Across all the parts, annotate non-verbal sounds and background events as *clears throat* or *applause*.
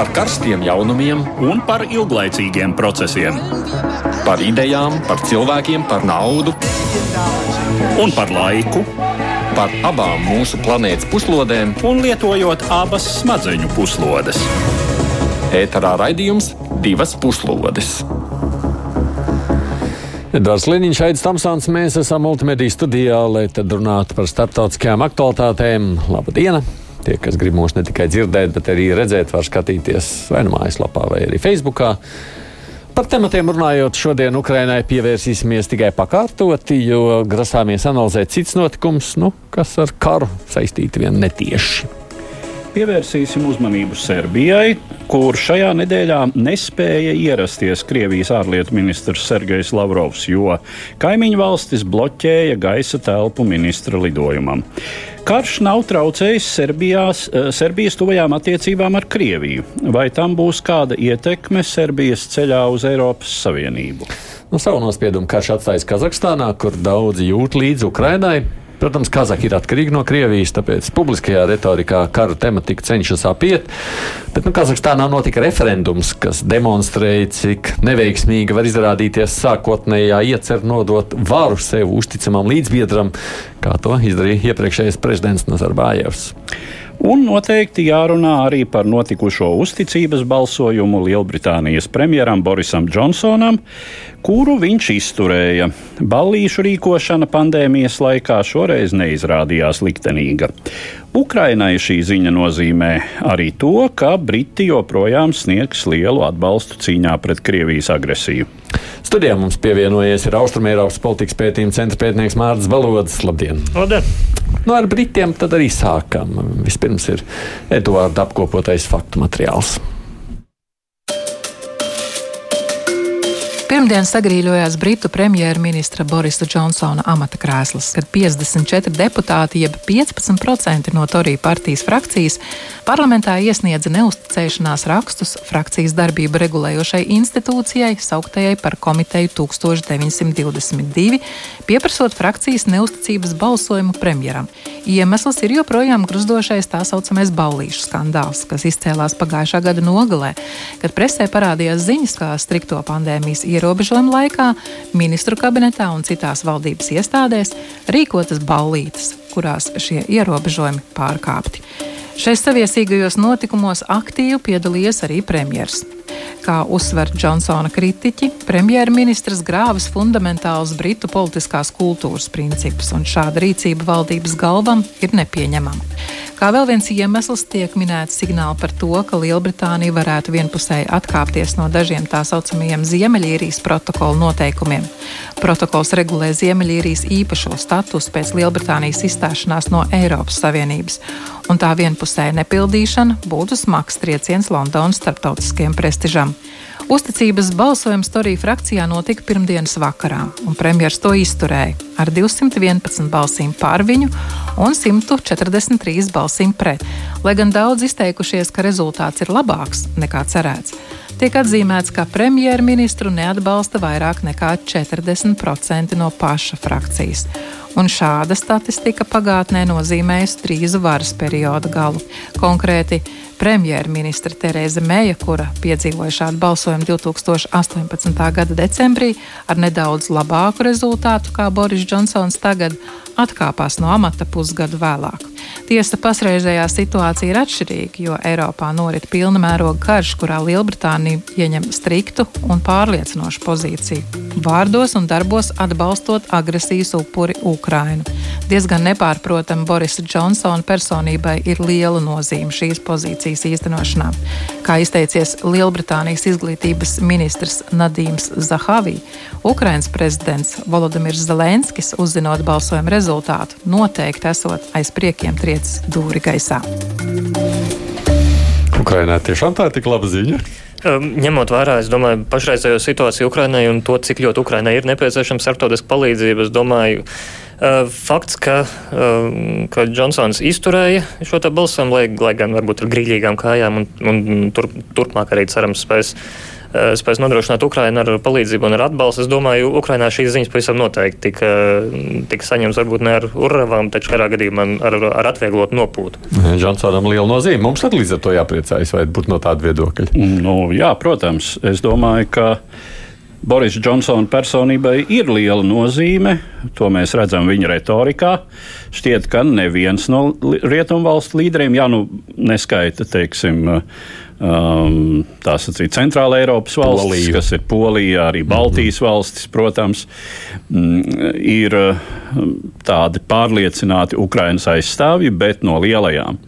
par karstiem jaunumiem un par ilglaicīgiem procesiem. Par idejām, par cilvēkiem, par naudu un par laiku. Par abām mūsu planētas puslodēm, un lietojot abas smadzeņu puslodes. Ēterā raidījums divas puslodes. Edvards Liniņš, Aits Tamsons, mēs esam multimediju studijā, lai tad runātu par starptautiskajām aktualitātēm. Labdien! Tie, kas grib mūs ne tikai dzirdēt, bet arī redzēt, var skatīties vai nu mājaslapā, vai arī Facebookā. Par tematiem runājot, šodien Ukrainai pievērsīsimies tikai pakārtoti, jo grasāmies analizēt cits notikums, nu, kas ar karu saistīti vien netieši. Pievērsīsim uzmanību Serbijai, kur šajā nedēļā nespēja ierasties Krievijas ārlietu ministrs Sergejs Lavrovs, jo kaimiņu valstis bloķēja gaisa telpu ministra lidojumam. Karš nav traucējis Serbijās, eh, Serbijas tuvajām attiecībām ar Krieviju. Vai tam būs kāda ietekme Serbijas ceļā uz Eiropas Savienību? Nu, savu nospiedumu karš atstājis Kazahstānā, kur daudzi jūt līdzi Ukrainai. Protams, Kazahija ir atkarīga no Krievijas, tāpēc publiskajā retorikā kara tematika cenšas apiet. Bet nu, Kazahstānā notika referendums, kas demonstrēja, cik neveiksmīga var izrādīties sākotnējā iecer nodot varu sev uzticamam līdzbiedram, kā to izdarīja iepriekšējais prezidents Nazarbājevs. Un noteikti jārunā arī par notikušo uzticības balsojumu Lielbritānijas premjeram Borisam Džonsonam, kuru viņš izturēja. Ballīšu rīkošana pandēmijas laikā šoreiz neizrādījās liktenīga. Ukrainai šī ziņa nozīmē arī to, ka Briti joprojām sniegs lielu atbalstu cīņā pret Krievijas agresiju. Studijā mums pievienojies ir Austrumēropas politikas pētījuma centra pētnieks Mārcis Valodas. Labdien! Labdien. Nu, ar Britiem tad arī sākam. Vispirms ir Eduarda apkopotais faktu materiāls. Pirmdien sagrīļojās Britu premjerministra Borisa Džonsona amata krēsls, kad 54 deputāti, jeb 15% no Torija partijas frakcijas, parlamentā iesniedza neusticēšanās rakstus frakcijas darbību regulējošai institūcijai, sauktajai par komiteju 1922, pieprasot frakcijas neusticības balsojumu premjeram. Iemesls ir joprojām gruzdošais tā saucamais baulīšu skandāls, kas izcēlās pagājušā gada nogalē, kad presē parādījās ziņas, kā strikto pandēmijas ierobežojumu laikā ministru kabinetā un citās valdības iestādēs rīkotas baulītes, kurās šie ierobežojumi pārkāpti. Šais saviesīgajos notikumos aktīvi piedalījies arī premjerministrs. Kā uzsver Džonsona kritiķi, premjerministrs grāvis fundamentālus britu politiskās kultūras principus, un šāda rīcība valdības galvam ir nepieņemama. Kā vēl viens iemesls tiek minēts signāli par to, ka Lielbritānija varētu vienpusēji atkāpties no dažiem tā saucamajiem Ziemeļīrijas protokola noteikumiem. Protokols regulē Ziemeļīrijas īpašo statusu pēc Lielbritānijas izstāšanās no Eiropas Savienības, un tā vienpusēja nepildīšana būtu smags trieciens Londonas starptautiskajam prestižam. Uzticības balsojums Torija frakcijā notika pirmdienas vakarā, un premjerministrs to izturēja ar 211 balsīm pār viņu un 143 balsīm pret. Lai gan daudz izteikušies, ka rezultāts ir labāks nekā cerēts, tiek atzīmēts, ka premjerministru neatbalsta vairāk nekā 40% no paša frakcijas un šāda statistika pagātnē nozīmējusi drīzu varas perioda galu. Konkrēti, premjerministra Terēza Meija, kura piedzīvoja šādu balsojumu 2018. gada decembrī ar nedaudz labāku rezultātu kā Boris Džonsons tagad, atkāpās no amata pusgadu vēlāk. Tiesa, pašreizējā situācija ir atšķirīga, jo Eiropā norit pilna mēroga karš, kurā Lielbritānija ieņem striktu un pārliecinošu pozīciju, vārdos un darbos atbalstot agresijas upuri Ukrainu. Diezgan nepārprotami Borisa Džonsona personībai ir liela nozīme šīs pozīcijas īstenošanā. Kā izteicies Lielbritānijas izglītības ministrs Nadīms Zahavī, Ukrainas prezidents Volodimirs Zelenskis, uzzinot balsojuma rezultātu, noteikti esot aiz priekiem triec dūri gaisā. Ukrainā tiešām tā ir tik laba ziņa. Ņemot vērā, es domāju, pašreizējo situāciju Ukrainai un to, cik ļoti Ukrainai ir nepieciešama starptautiska palīdzība, es domāju, uh, fakts, ka, uh, ka Džonsons izturēja šo balsojumu, lai, lai gan varbūt ar grīļīgām kājām un, un tur, turpmāk arī cerams spēs spēs nodrošināt Ukrainu ar palīdzību un ar atbalstu. Es domāju, Ukrainā šīs ziņas pavisam noteikti tika, tika saņemts varbūt ne ar urravām, taču katrā gadījumā ar, ar atvieglotu nopūtu. Džonsonam liela nozīme. Mums tad līdz ar to jāpriecājas, vai būt no tāda viedokļa? Nu, jā, protams. Es domāju, ka. Boris Džonsona personībai ir liela nozīme. To mēs redzam viņa retorikā. Šķiet, ka neviens no rietumvalstu līderiem, ja nu neskaita, teiksim, um, tā sacīt, centrāla Eiropas valstis, Polija. kas ir Polija, arī Baltijas mm -hmm. valstis, protams, mm, ir um, tādi pārliecināti Ukrainas aizstāvji, bet no lielajām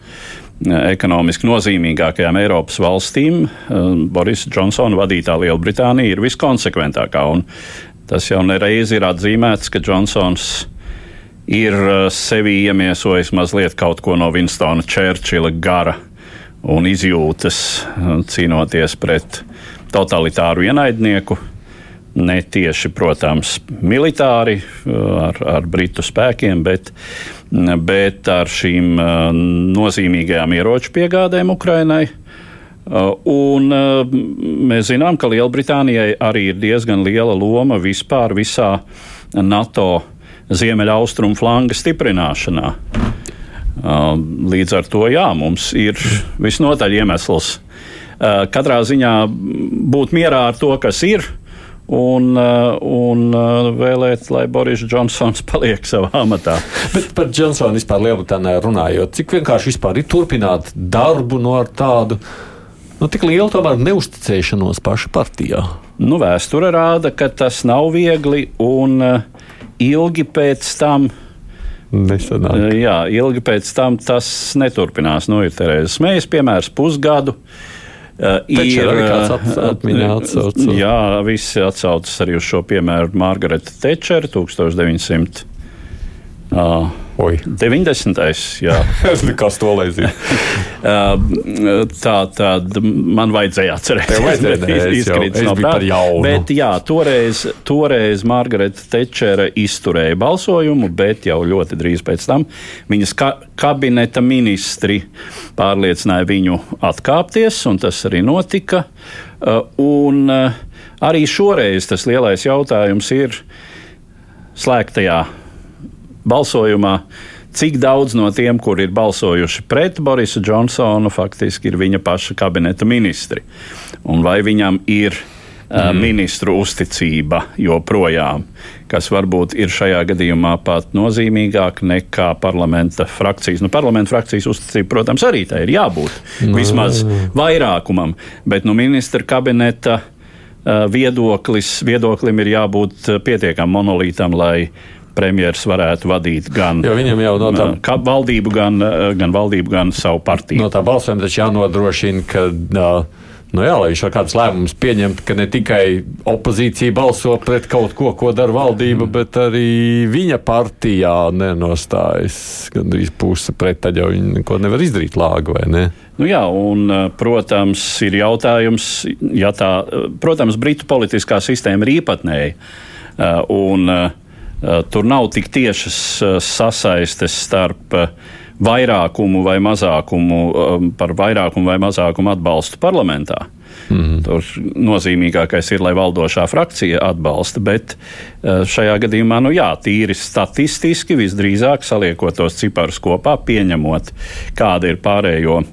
ekonomiski nozīmīgākajām Eiropas valstīm um, Boris Džonsona vadītā Lielbritānija ir viskonsekventākā. Tas jau nereiz ir atzīmēts, ka Džonsons ir uh, sevi iemiesojis mazliet kaut ko no Winstona Čērčila gara un izjūtas, uh, cīnoties pret totalitāru ienaidnieku. Ne tieši, protams, militāri uh, ar, ar britu spēkiem, bet uh, bet ar šīm nozīmīgajām ieroču piegādēm Ukrainai. Un mēs zinām, ka Lielbritānijai arī ir diezgan liela loma vispār visā NATO ziemeļaustrumu flanga stiprināšanā. Līdz ar to jā, mums ir visnotaļ iemesls katrā ziņā būt mierā ar to, kas ir, un, uh, un uh, vēlēt, lai Boris Džonsons *laughs* paliek savā amatā. Bet par Džonsonu vispār Lielbritānijā runājot, cik vienkārši vispār ir turpināt darbu no tādu. Nu, tik liela tomēr neusticēšanos paša partijā. Nu, vēsture rāda, ka tas nav viegli un uh, ilgi pēc tam. Nesanāk. Jā, ilgi pēc tam tas neturpinās. Nu, ir Terēzes Mējas piemērs pusgadu. Ir arī kāds at, atmiņā atsaucas. Jā, visi atsaucas arī uz šo piemēru Margareta Tečera 1900. Uh, Oi. 90. jā. *laughs* Kas to lai zina? *laughs* tā tad man vajadzēja atcerēties, bet izkrits no tā. Bet jā, toreiz, toreiz Margareta Tečera izturēja balsojumu, bet jau ļoti drīz pēc tam viņas ka kabineta ministri pārliecināja viņu atkāpties, un tas arī notika. Un arī šoreiz tas lielais jautājums ir slēgtajā balsojumā, cik daudz no tiem, kur ir balsojuši pret Borisu Džonsonu, faktiski ir viņa paša kabineta ministri. Un vai viņam ir mm. ministru uzticība joprojām, kas varbūt ir šajā gadījumā pat nozīmīgāk nekā parlamenta frakcijas. Nu, parlamenta frakcijas uzticība, protams, arī tā ir jābūt mm. vismaz vairākumam, bet nu, ministra kabineta viedoklis, viedoklim ir jābūt pietiekam monolītam, lai premjeras varētu vadīt gan, no tā, valdību, gan, gan valdību, gan savu partiju. No tā balsojuma taču jānodrošina, ka. Uh, Nu jā, lai viņš ar kādus lēmumus pieņemtu, ka ne tikai opozīcija balso pret kaut ko, ko dara valdība, mm. bet arī viņa partijā nenostājas gandrīz puse pret, tad jau viņi neko nevar izdarīt lāgu, vai ne? Nu jā, un, protams, ir jautājums, ja tā, protams, Britu politiskā sistēma ir īpatnēja. Un, uh, Eh, tur nav tik tiešas eh, sasaistes starp eh, vairākumu vai mazākumu, par vairākumu vai mazākumu atbalstu parlamentā. Mm -hmm. Tur nozīmīgākais ir, lai valdošā frakcija atbalsta, bet šajā gadījumā, nu jā, tīri statistiski visdrīzāk saliekot tos ciparus kopā, pieņemot, kāda ir pārējo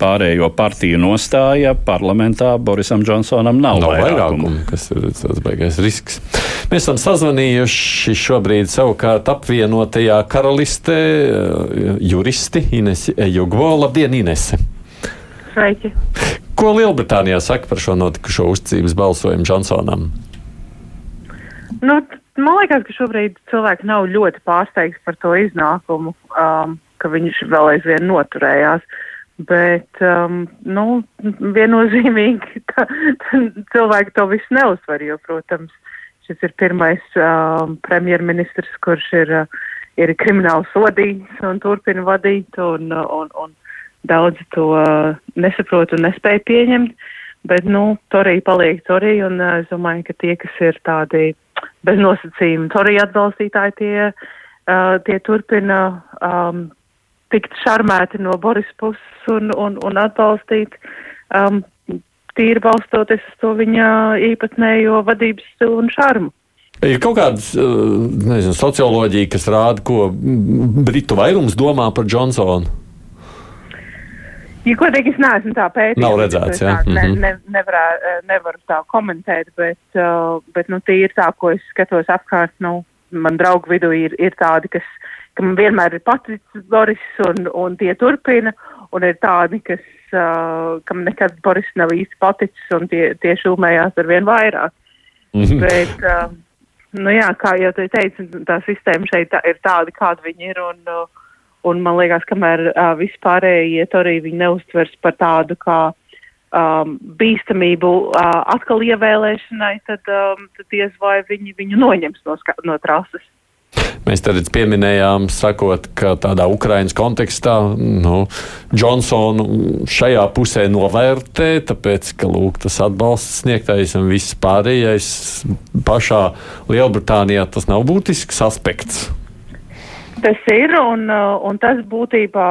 pārējo partiju nostāja parlamentā Borisam Džonsonam nav, nav vairākumu. Tas ir tas baigais risks. Mēs esam sazvanījuši šobrīd savukārt apvienotajā karalistē eh, juristi Inesi Ejugvo. Labdien, Inese! Sveiki! Ko Lielbritānijā saka par šo notikušo uzticības balsojumu Džonsonam? Nu, man liekas, ka šobrīd cilvēki nav ļoti pārsteigti par to iznākumu, um, ka viņš vēl aizvien noturējās. Uh, Bet, um, nu, viennozīmīgi tā, *laughs* tā, cilvēki to visu neuzsver, jo, protams, šis ir pirmais um, premjerministrs, kurš ir, uh, ir krimināli sodīts un turpina vadīt, un, un, un daudzi to uh, nesaprot un nespēja pieņemt. Bet, nu, Torija paliek Torija, un uh, es domāju, ka tie, kas ir tādi bez nosacījuma Torija atbalstītāji, tie, uh, tie turpina um, tikt šarmēti no Boris puses un, un, un atbalstīt um, tīri balstoties uz to viņa īpatnējo vadības stilu un šarmu. Ir kaut kāda nezinu, socioloģija, kas rāda, ko Britu vairums domā par Džonsonu. Ja godīgi, es neesmu tā pētījis. Nav redzēts, jā. Ne, ne, nevarā, nevaru tā komentēt, bet, bet nu, tīri tā, ko es skatos apkārt, nu, man draugu vidū ir, ir tādi, kas, kam vienmēr ir paticis Boris un, un tie turpina, un ir tādi, kas, uh, kam nekad Boris nav īsti paticis un tie, tie šūmējās ar vien vairāk. Mm -hmm. Bet, uh, nu jā, kā jau te teicu, tā sistēma šeit tā, ir tāda, kāda viņi ir, un, uh, un man liekas, kamēr uh, vispārējie arī viņi neustvers par tādu kā um, bīstamību uh, atkal ievēlēšanai, tad, um, tad diez vai viņi viņu noņems no, no trases. Mēs tad pieminējām, sakot, ka tādā Ukraiņas kontekstā nu, Džonsonu šajā pusē novērtē, tāpēc, ka lūk, tas atbalsts sniegtais un viss pārējais pašā Lielbritānijā tas nav būtisks aspekts. Tas ir, un, un tas būtībā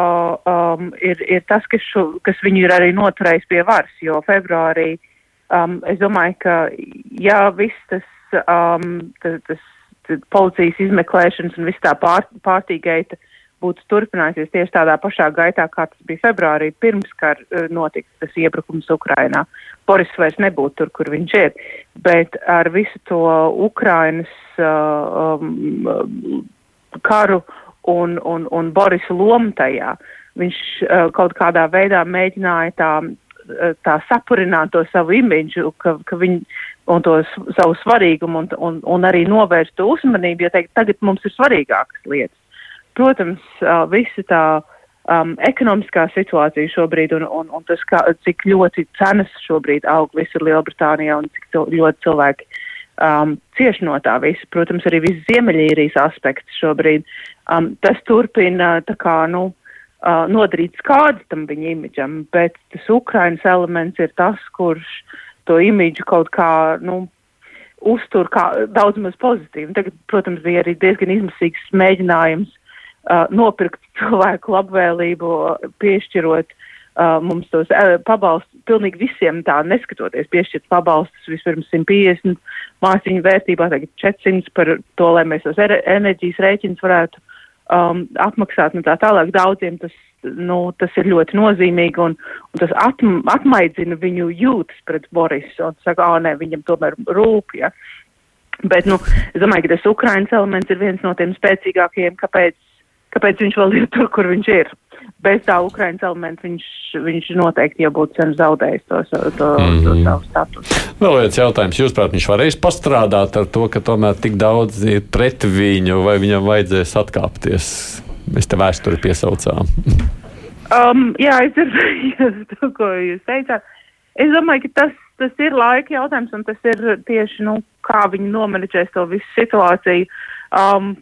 um, ir, ir tas, kas, šo, kas viņu ir arī noturējis pie varas, jo februārī um, es domāju, ka ja viss tas, um, tas, tas policijas izmeklēšanas un viss tā pār, pārtīgaita būtu turpinājusies tieši tādā pašā gaitā, kā tas bija februārī, pirms kar eh, notika tas iebrukums Ukrainā. Boris vairs nebūtu tur, kur viņš ir, bet ar visu to Ukrainas uh, um, karu un, un, un Borisa lomu tajā, viņš uh, kaut kādā veidā mēģināja tā, tā sapurināt to savu imidžu, ka, ka viņi, un to savu svarīgumu un, un, un arī novērst to uzmanību, jo teikt, tagad mums ir svarīgākas lietas. Protams, uh, visa tā um, ekonomiskā situācija šobrīd un, un, un tas, kā, cik ļoti cenas šobrīd aug visur Lielbritānijā un cik ļoti cilvēki um, cieši no tā visa. Protams, arī viss Ziemeļīrijas aspekts šobrīd. Um, tas turpina tā kā, nu, uh, nodarīt skādi tam viņa imidžam, bet tas Ukrainas elements ir tas, kurš to imidžu kaut kā, nu, uztur kā daudz maz pozitīvi. Tagad, protams, bija arī diezgan izmisīgs mēģinājums uh, nopirkt *laughs* cilvēku labvēlību, piešķirot uh, mums tos uh, pabalstus, pilnīgi visiem tā neskatoties, piešķirt pabalstus vispirms 150 māciņu vērtībā, tagad 400 par to, lai mēs tos enerģijas rēķins varētu um, apmaksāt un tā tālāk. Daudziem tas nu, tas ir ļoti nozīmīgi un, un tas atm, atmaidzina viņu jūtas pret Borisu un saka, ā, nē, viņam tomēr rūp, ja. Bet, nu, es domāju, ka tas Ukrainas elements ir viens no tiem spēcīgākajiem, kāpēc, kāpēc viņš vēl ir tur, kur viņš ir. Bez tā Ukrainas elementa viņš, viņš noteikti jau būtu sen zaudējis to, to, to, mm to mhm. savu statusu. Vēl viens jautājums. Jūsuprāt, viņš varēs pastrādāt ar to, ka tomēr tik daudz ir pret viņu, vai viņam vajadzēs atkāpties? Mēs te vēsturi piesaucām. *laughs* um, jā, es dzirdēju *laughs* to, ko jūs teicāt. Es domāju, ka tas, tas ir laika jautājums, un tas ir tieši, nu, kā viņi nomenedžēs to visu situāciju. Um,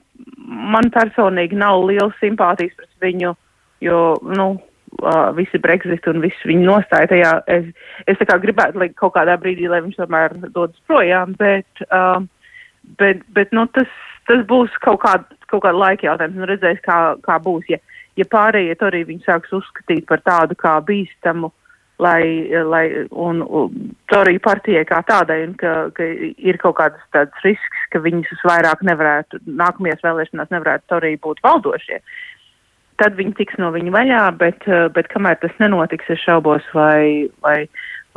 man personīgi nav liela simpātijas pret viņu, jo, nu, uh, visi Brexit un viss viņa nostāja tajā. Es, es tā kā gribētu, lai kaut kādā brīdī, lai viņš tomēr dodas projām, bet, um, bet, bet, nu, tas, tas būs kaut kāda kaut kāda laika jautājums, un redzēs, kā, kā būs. Ja, ja pārējie to arī viņi sāks uzskatīt par tādu kā bīstamu, lai, lai un, un to arī partijai kā tādai, un ka, ka ir kaut kādas tādas risks, ka viņas vairāk nevarētu, nākamajās vēlēšanās nevarētu to arī būt valdošie. Tad viņi tiks no viņa vaļā, bet, bet kamēr tas nenotiks, es šaubos, vai, vai,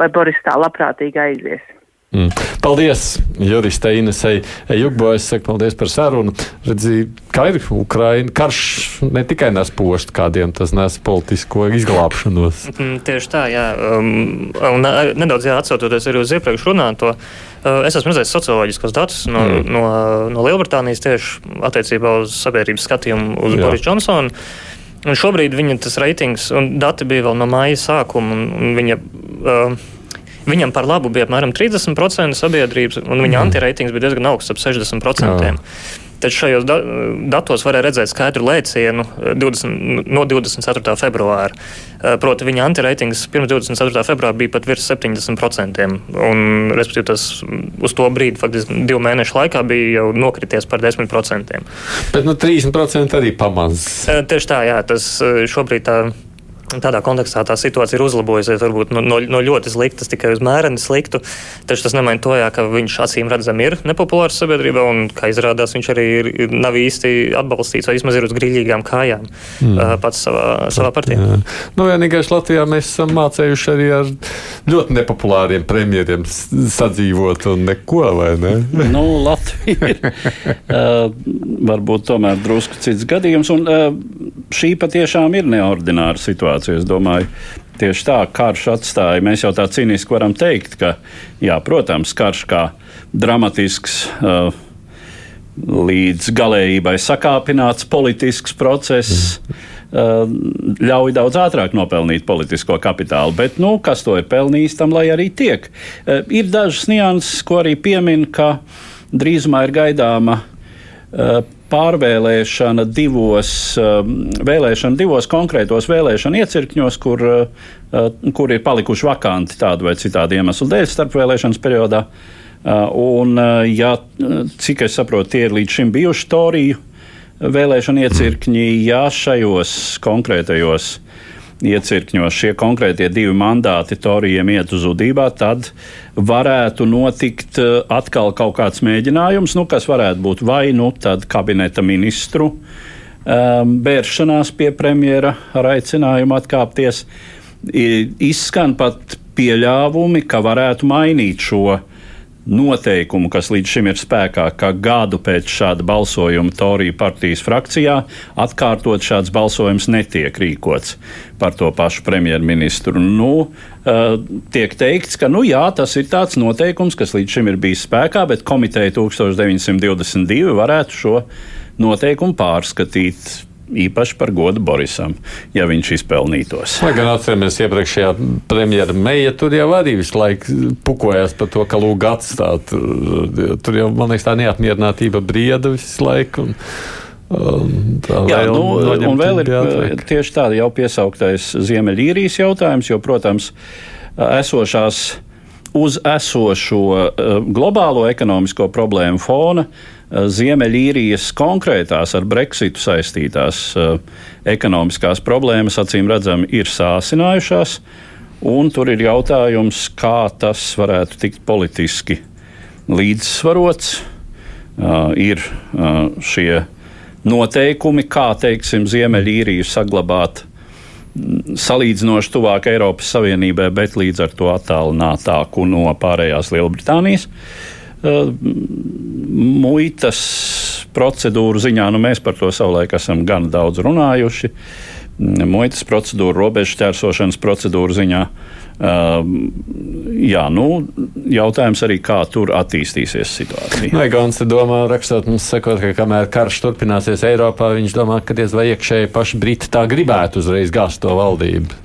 vai Boris tā labprātīgi aizies. Mm. Paldies, Jurista Inesai Jugbo. Es saku paldies par sarunu. Redzi, kā ir Ukraina. Karš ne tikai nes postu kādiem, tas nes politisko izglābšanos. Mm, tieši tā, jā. Um, un nedaudz jā, atsaucoties arī uz iepriekš runāto. Uh, es esmu redzējis socioloģiskos datus no, mm. no, no Lielbritānijas tieši attiecībā uz sabiedrības skatījumu uz jā. Boris Džonsonu. Un šobrīd viņa tas reitings un dati bija vēl no māja sākuma. Un, un viņa, uh, Viņam par labu bija apmēram 30% sabiedrības, un viņa mm. antireitings bija diezgan augsts, ap 60%. Jā. Taču šajos da datos varēja redzēt skaidru lēcienu 20, no 24. februāra. Eh, proti, viņa antireitings pirms 24. februāra bija pat virs 70%. Un, respektīvi, tas uz to brīdi, faktiski divu mēnešu laikā, bija jau nokrities par 10%. Bet nu, 30% arī pamazs. Eh, tieši tā, jā, tas eh, šobrīd tā Tādā kontekstā tā situācija ir uzlabojusies, varbūt no, no, no ļoti sliktas tikai uz mēreni sliktu. Taču tas nemaina to, jā, ka viņš acīm redzami ir nepopulārs sabiedrībā, un, kā izrādās, viņš arī ir, nav īsti atbalstīts vai vismaz ir uz grīļīgām kājām mm. pats savā, savā partijā. Jā. Nu, vienīgais Latvijā mēs esam mācējuši arī ar ļoti nepopulāriem premjeriem sadzīvot un neko, vai ne? *laughs* nu, Latvija ir uh, varbūt tomēr drusku cits gadījums, un uh, šī patiešām ir neordināra situācija situāciju. Es domāju, tieši tā karš atstāja. Mēs jau tā cīniski varam teikt, ka, jā, protams, karš kā dramatisks. Uh, Līdz galējībai sakāpināts politisks process mm. ļauj daudz ātrāk nopelnīt politisko kapitālu. Bet, nu, kas to ir pelnījis, tam lai arī tiek. Uh, ir dažas nianses, ko arī piemin, ka drīzumā ir gaidāma uh, pārvēlēšana divos, um, vēlēšana divos konkrētos vēlēšana iecirkņos, kur, uh, kur ir palikuši vakanti tādu vai citādu iemeslu dēļ starpvēlēšanas periodā. Uh, un, uh, ja, cik es saprotu, tie ir līdz šim bijuši Toriju vēlēšana iecirkņi, ja šajos konkrētajos iecirkņos šie konkrētie divi mandāti Torijiem iet uz zudībā, tad varētu notikt eh, atkal kaut kāds mēģinājums, nu, kas varētu būt vai nu kabineta ministru um, bēršanās pie premjera ar aicinājumu atkāpties. Izskan pat pieļāvumi, ka varētu mainīt šo noteikumu, kas līdz šim ir spēkā, ka gadu pēc šāda balsojuma Torija partijas frakcijā atkārtot šāds balsojums netiek rīkots par to pašu premjerministru. Nu, uh, tiek teikts, ka nu, jā, tas ir tāds noteikums, kas līdz šim ir bijis spēkā, bet komiteja 1922 varētu šo noteikumu pārskatīt īpaši par godu Borisam, ja viņš izpelnītos. Lai gan atceramies, iepriekšējā premjera meija tur jau arī visu laiku pukojās par to, ka lūg atstāt. Tur jau, man liekas, tā neapmierinātība brieda visu laiku. Un... Tā Jā, vēl, nu, un vēl ir jāatliek. tieši tāda jau piesauktais Ziemeļīrijas jautājums, jo, protams, esošās uz esošo globālo ekonomisko problēmu fona Eh, Ziemeļīrijas konkrētās ar Brexitu saistītās uh, ekonomiskās problēmas, acīm redzami, ir sāsinājušās. Un tur ir jautājums, kā tas varētu tikt politiski līdzsvarots. Uh, ir šie noteikumi, kā teiksim, Ziemeļīriju saglabāt mm, salīdzinoši tuvāk Eiropas Savienībai, bet līdz ar to attālinātāku no pārējās Lielbritānijas. Uh, muitas procedūru ziņā, nu, mēs par to savulaik esam gan daudz runājuši. Muitas procedūra, robežu ķērsošanas procedūra ziņā. Uh, jā, nu, jautājums arī, kā tur attīstīsies situācija. Vai Gans domā, rakstot mums, sakot, ka kamēr karš turpināsies Eiropā, viņš domā, ka diez vai iekšēji paši Briti tā gribētu uzreiz gāzt to valdību.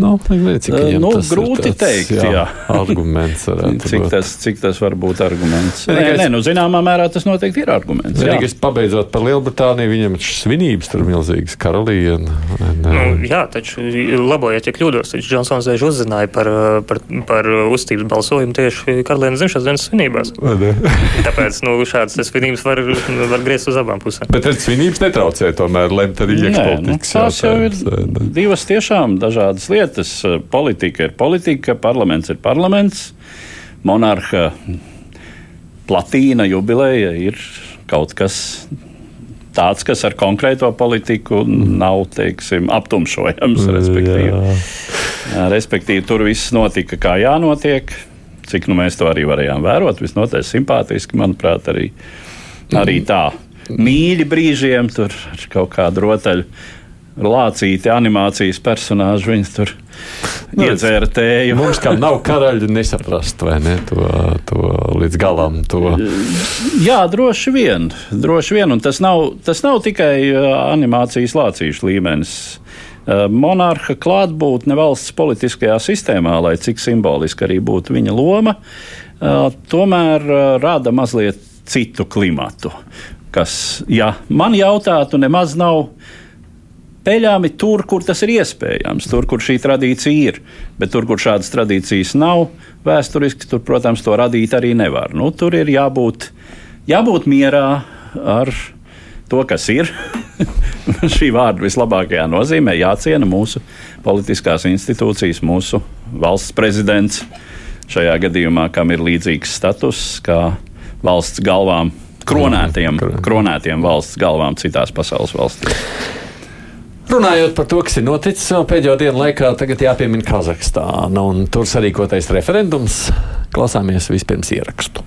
Nu, cik nu, grūti tāds, teikt, jā, jā. arguments. *laughs* cik, būt. tas, cik tas var būt arguments? Nē, nē, nu, zināmā mērā tas noteikti ir arguments. Vienīgais, pabeidzot par Lielbritāniju, viņiem ir svinības tur milzīgas karaliene. Nu, jā, taču labojiet, ja kļūdos, taču Džonsons Dēļ uzzināja par, par, par uzticības balsojumu tieši karalienes dzimšanas dienas svinībās. *laughs* Tāpēc nu, šādas svinības var, var griezt uz abām pusēm. Bet redz, svinības netraucē tomēr lemt arī iekšpolitikas. Nu, tās jau ir divas tiešām dažādas lietas lietas. Eh, politika ir politika, parlaments ir parlaments, monarha platīna jubileja ir kaut kas tāds, kas ar konkrēto politiku nav teiksim, aptumšojams. Respektīvi. Jā. respektīvi, tur viss notika kā jānotiek. Cik nu mēs to arī varējām vērot, visnotaļ simpātiski, manuprāt, arī, arī tā. Mīļi brīžiem, tur ar kaut kādu rotaļu lācīti animācijas personāži. Viņas tur nu, iedzēra tēju. Mums, kā nav karaļi, nesaprast ne, to, to līdz galam. To. Jā, droši vien. Droši vien tas, nav, tas nav tikai animācijas lācīšu līmenis. Monarha klātbūtne valsts politiskajā sistēmā, lai cik simboliski arī būtu viņa loma, tomēr rada mazliet citu klimatu. Kas, ja man jautātu, nemaz nav peļāmi tur, kur tas ir iespējams, tur, kur šī tradīcija ir. Bet tur, kur šādas tradīcijas nav vēsturiski, tur, protams, to radīt arī nevar. Nu, tur ir jābūt, jābūt mierā ar to, kas ir. *laughs* šī vārda vislabākajā nozīmē jāciena mūsu politiskās institūcijas, mūsu valsts prezidents. Šajā gadījumā, kam ir līdzīgs status kā valsts galvām, kronētiem, kronētiem valsts galvām citās pasaules valstīs. Runājot par to, kas ir noticis pēdējo dienu laikā, tagad jāpiemina Kazahstāna un tur sarīkotais referendums. Klausāmies vispirms ierakstu.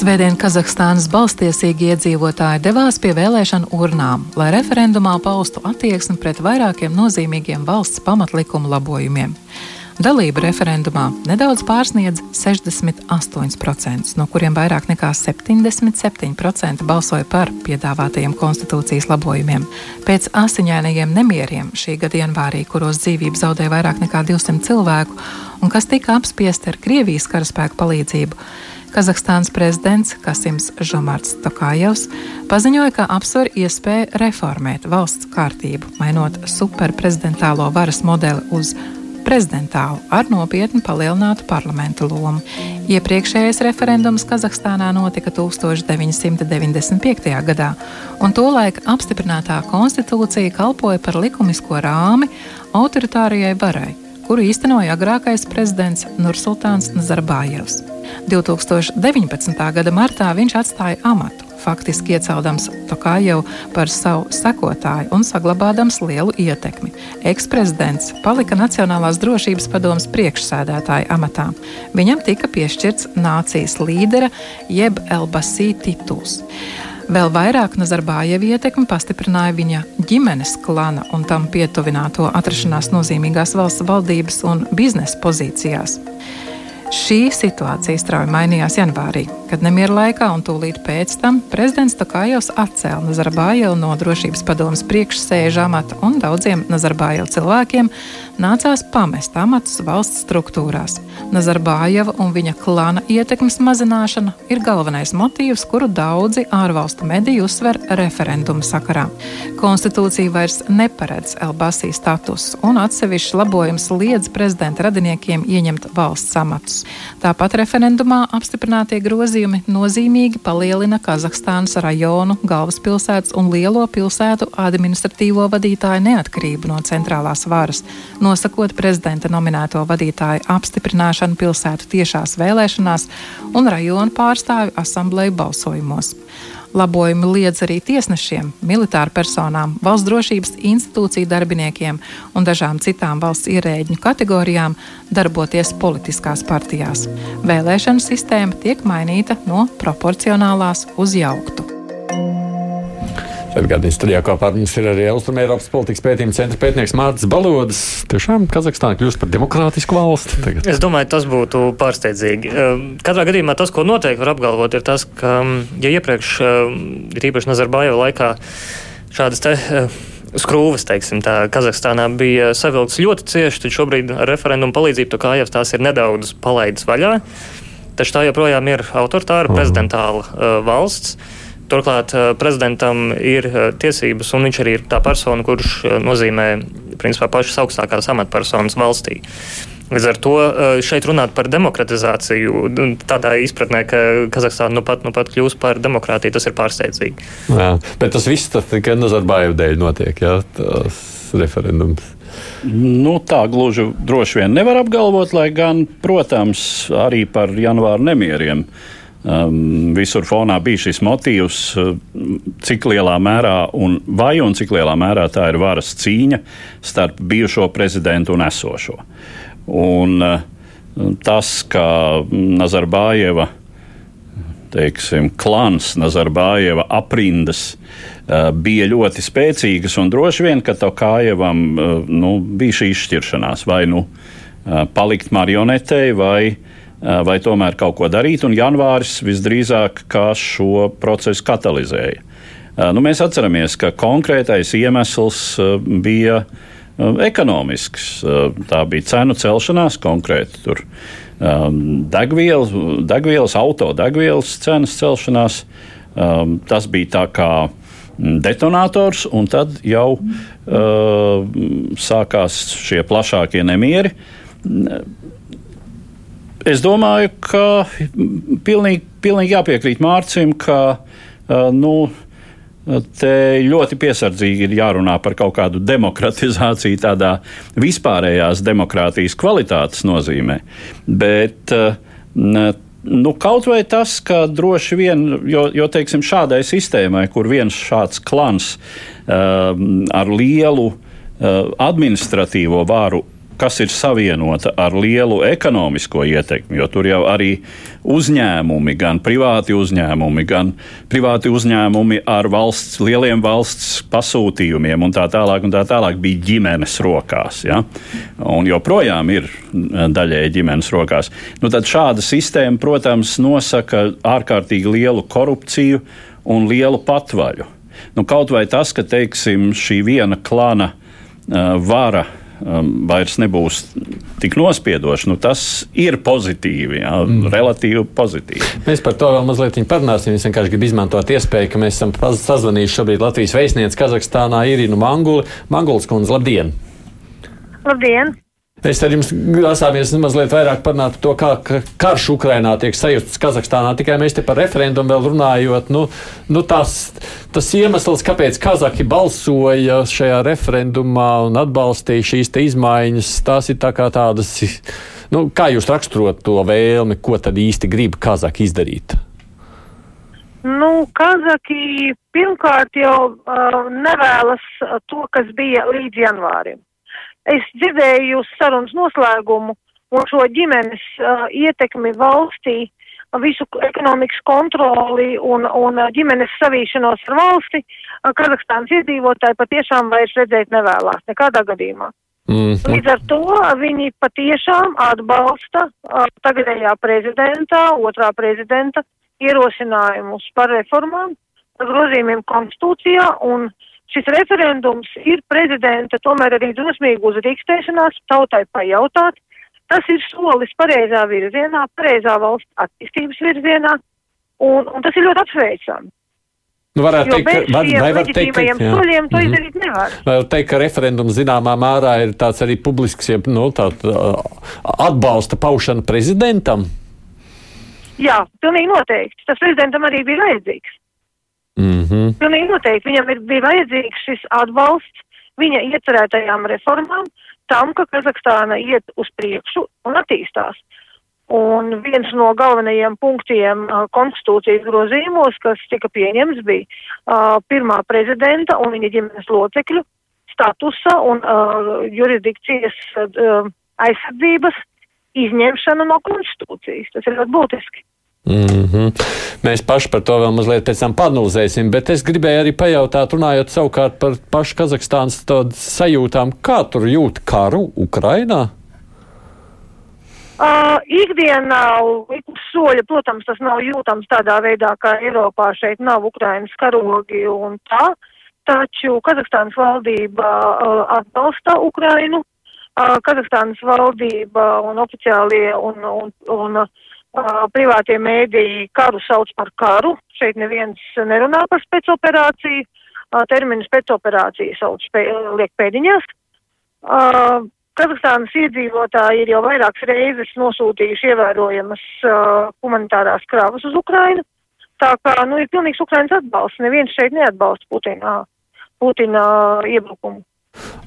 Svētdien Kazahstānas balstiesīgi iedzīvotāji devās pie vēlēšanu urnām, lai referendumā paustu attieksmi pret vairākiem nozīmīgiem valsts pamatlikuma labojumiem. Dalība referendumā nedaudz pārsniedz 68%, no kuriem vairāk nekā 77% balsoja par piedāvātajiem konstitūcijas labojumiem. Pēc asiņainajiem nemieriem šī gada janvārī, kuros dzīvību zaudēja vairāk nekā 200 cilvēku un kas tika apspiesti ar Krievijas karaspēku palīdzību, Kazahstānas prezidents Kasims Žomarts Tokājevs paziņoja, ka apsver iespēju reformēt valsts kārtību, mainot superprezidentālo varas modeli uz prezidentālu ar nopietnu palielinātu parlamentu lomu. Iepriekšējais referendums Kazahstānā notika 1995. gadā, un tolaik apstiprinātā konstitūcija kalpoja par likumisko rāmi autoritārijai varai, kuru īstenoja agrākais prezidents Nursultāns Nazarbājevs. 2019. gada martā viņš atstāja amatu, faktiski ieceldams Tokāju par savu sekotāju un saglabādams lielu ietekmi. Eksprezidents palika Nacionālās drošības padomas priekšsēdētāja amatā. Viņam tika piešķirts nācijas līdera jeb Elbasī tituls. Vēl vairāk Nazarbājeva ietekmi pastiprināja viņa ģimenes klana un tam pietuvināto atrašanās nozīmīgās valsts valdības un biznesa pozīcijās. Šī situācija strauji mainījās janvārī, kad nemieru laikā un tūlīt pēc tam prezidents Tokājovs atcēla Nazarbājevu no drošības padomas priekšsēža amata un daudziem Nazarbājevu cilvēkiem nācās pamest amatus valsts struktūrās. Nazarbājeva un viņa klāna ietekmes mazināšana ir galvenais motīvs, kuru daudzi ārvalstu mediji uzsver referenduma sakarā. Konstitūcija vairs neparedz Elbasī status, un atsevišķs labojums liedz prezidenta radiniekiem ieņemt valsts amatus. Tāpat referendumā apstiprinātie grozījumi nozīmīgi palielina Kazahstānas rajonu, galvaspilsētas un lielo pilsētu administratīvo vadītāju neatkarību no centrālās varas, nosakot prezidenta nominēto vadītāju apstiprināšanu pilsētu tiešās vēlēšanās un rajonu pārstāvju asambleju balsojumos. Labojumi liedz arī tiesnešiem, militāru personām, valsts drošības institūciju darbiniekiem un dažām citām valsts ierēģņu kategorijām darboties politiskās partijās. Vēlēšanu sistēma tiek mainīta no proporcionālās uz jauktu. Atgādījums studijā kopā ar mums ir arī Austrumēropas politikas pētījuma centra pētnieks Mārcis Balodas. Tiešām Kazahstāna kļūst par demokrātisku valsti. Tagad. Es domāju, tas būtu pārsteidzīgi. Ehm, katrā gadījumā tas, ko noteikti var apgalvot, ir tas, ka, ja iepriekš, ehm, ir īpaši Nazarbājeva laikā, šādas te ehm, skrūves, teiksim, tā Kazahstānā bija savilkts ļoti cieši, tad šobrīd ar referendumu palīdzību to kājās tās ir nedaudz palaidis vaļā. Taču tā joprojām ir autoritāra, prezidentāla uh, valsts. Turklāt eh, prezidentam ir eh, tiesības, un viņš arī ir tā persona, kurš eh, nozīmē principā pašas augstākās amatpersonas valstī. Līdz ar to šeit runāt par demokratizāciju, tādā izpratnē, ka Kazahstāna nu pat, nu pat kļūs par demokrātiju, tas ir pārsteidzīgi. Jā, bet tas viss tikai Nazarbāju dēļ notiek, jā, tas referendums. Nu, tā gluži droši vien nevar apgalvot, lai gan, protams, arī par janvāra nemieriem. Uh, Um, visur fonā bija šis motīvs, uh, cik lielā mērā un vai un cik lielā mērā tā ir varas cīņa starp bijušo prezidentu un esošo. Un, uh, tas, ka Nazarbājeva teiksim, klans, Nazarbājeva aprindas uh, bija ļoti spēcīgas, un droši vien, ka Tokājevam nu, bija šī izšķiršanās vai nu palikt marionetei vai Eh, vai tomēr kaut ko darīt, un janvāris visdrīzāk šo procesu katalizēja. Eh, nu, mēs atceramies, ka konkrētais iemesls eh, bija ekonomisks. Tā bija cenu celšanās konkrēti. Tur degvielas, degvielas autodegvielas cenas celšanās. Tas bija tā kā mm, detonators, un tad jau uh, sākās šie plašākie nemieri. Es domāju, ka pilnīgi, pilnīgi jāpiekrīt Mārcim, ka nu, Te ļoti piesardzīgi ir jārunā par kaut kādu demokratizāciju, tādā vispārējās demokrātijas kvalitātes nozīmē. Bet nu, kaut vai tas, ka droši vien, jo, jo teiksim, šādai sistēmai, kur viens šāds klans uh, ar lielu uh, administratīvo varu kas ir savienota ar lielu ekonomisko ietekmi, jo tur jau arī uzņēmumi, gan privāti uzņēmumi, gan privāti uzņēmumi ar valsts, lieliem valsts pasūtījumiem un tā tālāk, un tā tālāk bija ģimenes rokās. Ja? Un joprojām ir daļēji ģimenes rokās. Nu, tad šāda sistēma, protams, nosaka ārkārtīgi lielu korupciju un lielu patvaļu. Nu, kaut vai tas, ka teiksim, šī viena klana uh, vara um, vairs nebūs tik nospiedoši. Nu, tas ir pozitīvi, jā, mm. relatīvi pozitīvi. Mēs par to vēl mazliet parunāsim. Es vienkārši gribu izmantot iespēju, ka mēs esam sazvanījuši šobrīd Latvijas vēstnieci Kazahstānā Irinu Manguli. Manguls kundze, labdien! Labdien! Es ar jums grasāmies mazliet vairāk parunāt par to, kā ka karš Ukrainā tiek sajūts Kazahstānā. Tikai mēs te par referendumu vēl runājot. Nu, nu tās, tas iemesls, kāpēc Kazaki balsoja šajā referendumā un atbalstīja šīs izmaiņas, tās ir tā kā tādas. Nu, kā jūs raksturot to vēlmi, ko tad īsti grib Kazaki izdarīt? Nu, Kazaki pirmkārt jau uh, nevēlas to, kas bija līdz janvārim. Es dzirdēju sarunas noslēgumu un šo ģimenes uh, ietekmi valstī, visu ekonomikas kontroli un, un ģimenes savīšanos ar valsti, uh, Kazahstānas iedzīvotāji patiešām vairs redzēt nevēlās nekādā gadījumā. Mm. Līdz ar to viņi patiešām atbalsta uh, tagadējā prezidentā, otrā prezidenta ierosinājumus par reformām, par grozījumiem konstitūcijā un uh, šis referendums ir prezidenta tomēr arī drusmīga uzrīkstēšanās tautai pajautāt. Tas ir solis pareizā virzienā, pareizā valsts attīstības virzienā, un, un tas ir ļoti apsveicami. Nu, varētu teikt, ka, var, vai var teikt, ka, soļiem to mm -hmm. izdarīt nevar. Var teikt, ka referendums zināmā mērā ir tāds arī publisks, ja, nu, tā, atbalsta paušana prezidentam? Jā, pilnīgi noteikti. Tas prezidentam arī bija vajadzīgs. Mm -hmm. Pilnīgi noteikti viņam ir, bija vajadzīgs šis atbalsts viņa iecerētajām reformām, tam, ka Kazahstāna iet uz priekšu un attīstās. Un viens no galvenajiem punktiem uh, konstitūcijas grozījumos, kas tika pieņems, bija uh, pirmā prezidenta un viņa ģimenes locekļu statusa un uh, jurisdikcijas uh, aizsardzības izņemšana no konstitūcijas. Tas ir ļoti būtiski. Mm -hmm. Mēs paši par to vēl mazliet panulzēsim, bet es gribēju arī pajautāt, runājot savukārt par pašu Kazahstānas sajūtām, kā tur jūt karu Ukrainā? Uh, ikdienā uz soļa, protams, tas nav jūtams tādā veidā, kā Eiropā šeit nav Ukrainas karogi un tā, taču Kazahstānas valdība uh, atbalsta Ukrainu, uh, Kazahstānas valdība un oficiālie un, un, un Uh, privātie mēdīji karu sauc par karu. Šeit neviens nerunā par spēcoperāciju. Uh, terminu spēcoperācija sauc spē, liek pēdiņās. Uh, Kazahstānas iedzīvotāji ir jau vairākas reizes nosūtījuši ievērojamas uh, humanitārās krāvas uz Ukrainu. Tā kā, nu, ir pilnīgs Ukrainas atbalsts. Neviens šeit neatbalsta Putina, Putina iebrukumu.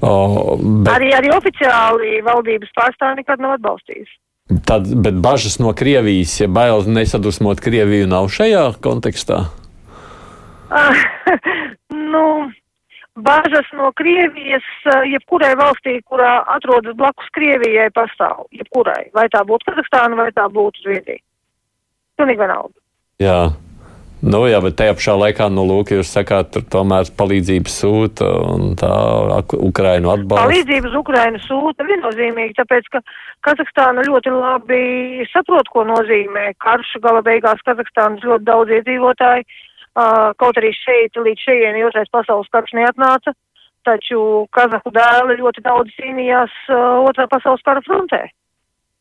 Oh, bet... Arī, arī oficiāli valdības pārstāvi nekad nav atbalstījis. Tad, bet bažas no Krievijas, ja bailes nesadusmot Krieviju, nav šajā kontekstā? Uh, *laughs* nu, bažas no Krievijas, uh, jebkurai valstī, kurā atrodas blakus Krievijai, pastāv. Jebkurai. Vai tā būtu Kazahstāna, vai tā būtu Zviedrija. Pilnīgi vienalga. Jā. Nu, jā, bet tajā pašā laikā, nu, lūk, jūs sakāt, tur tomēr palīdzību sūta un tā Ukrainu atbalsta. Palīdzības Ukrainu sūta viennozīmīgi, tāpēc, ka Kazahstāna ļoti labi saprot, ko nozīmē karš. Gala beigās Kazahstānas ļoti daudz iedzīvotāji, kaut arī šeit līdz šejieni otrais pasaules karš neatnāca, taču Kazahu dēli ļoti daudz cīnījās otrā pasaules kara frontē.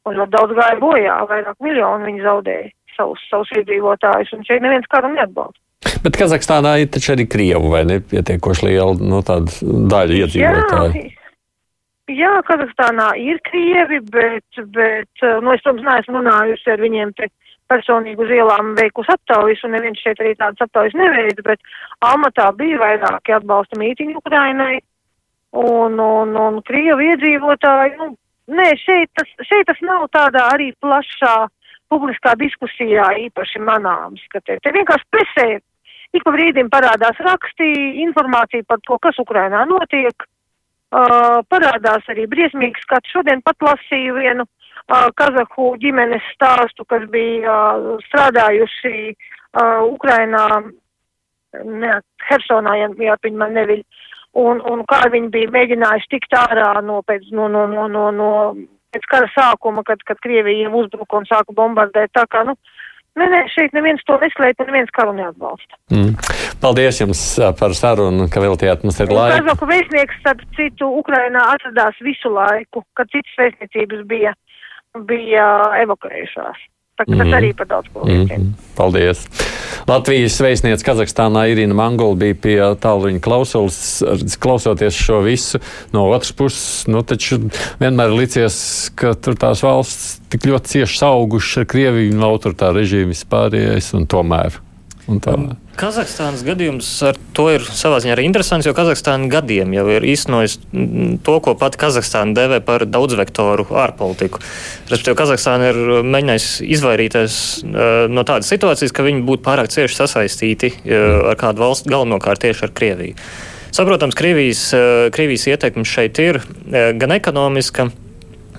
Un ļoti daudz gāja bojā, vairāk miljonu viņi zaudēja savus, savus iedzīvotājus, un šeit neviens karu neatbalsta. Bet Kazahstānā ir taču arī Krievu vai ne pietiekoši liela no nu, daļa iedzīvotāju. Jā. Jā, Kazahstānā ir krievi, bet, bet nu, es, protams, neesmu runājusi ar viņiem te personīgi uz ielām veikusi aptaujas, un neviens šeit arī tādas aptaujas neveids, bet Almatā bija vairāki atbalsta mītiņi Ukrainai, un, un, un Krievu iedzīvotāji, nu, nē, šeit tas, šeit tas nav tādā arī plašā publiskā diskusijā īpaši manāms, ka te, te vienkārši presē ik pa brīdim parādās raksti, informācija par to, kas Ukrainā notiek, uh, parādās arī briesmīgi skats. Šodien pat lasīju vienu uh, Kazahu ģimenes stāstu, kas bija uh, strādājuši uh, Ukrainā, ne, Hersonā, ja, ja viņi man neviļ, un, un kā viņi bija mēģinājuši tikt ārā no, pēc, no, no, no, no, no pēc kara sākuma, kad, kad Krievija uzbruka un sāka bombardēt. Tā kā, nu, Nē, nē, šeit neviens to neslēp un neviens karu neatbalsta. Mm. Paldies jums par sarunu, ka veltījāt mums ir laiku. Kazaku vēstnieks, starp citu, Ukrainā atradās visu laiku, kad citas vēstniecības bija, bija evakuējušās. Tā, tas mm. arī par daudz ko liecina. Mm. Paldies! Latvijas vēstniece Kazahstānā Irina Mangola bija pie tālruņa klausulas, klausoties šo visu. No otras puses, nu, taču vienmēr licies, ka tur tās valsts tik ļoti cieši augušas ar Krieviju un autoritāru režīmu vispārējais, un tomēr. Un tā. Kazahstānas gadījums ar to ir savā ziņā arī interesants, jo Kazahstāna gadiem jau ir īstenojis to, ko pat Kazahstāna devē par daudzvektoru ārpolitiku. Respektīvi, Kazahstāna ir mēģinājusi izvairīties uh, no tādas situācijas, ka viņi būtu pārāk cieši sasaistīti uh, ar kādu valstu, galvenokārt tieši ar Krieviju. Saprotams, Krievijas, uh, Krievijas ietekme šeit ir uh, gan ekonomiska,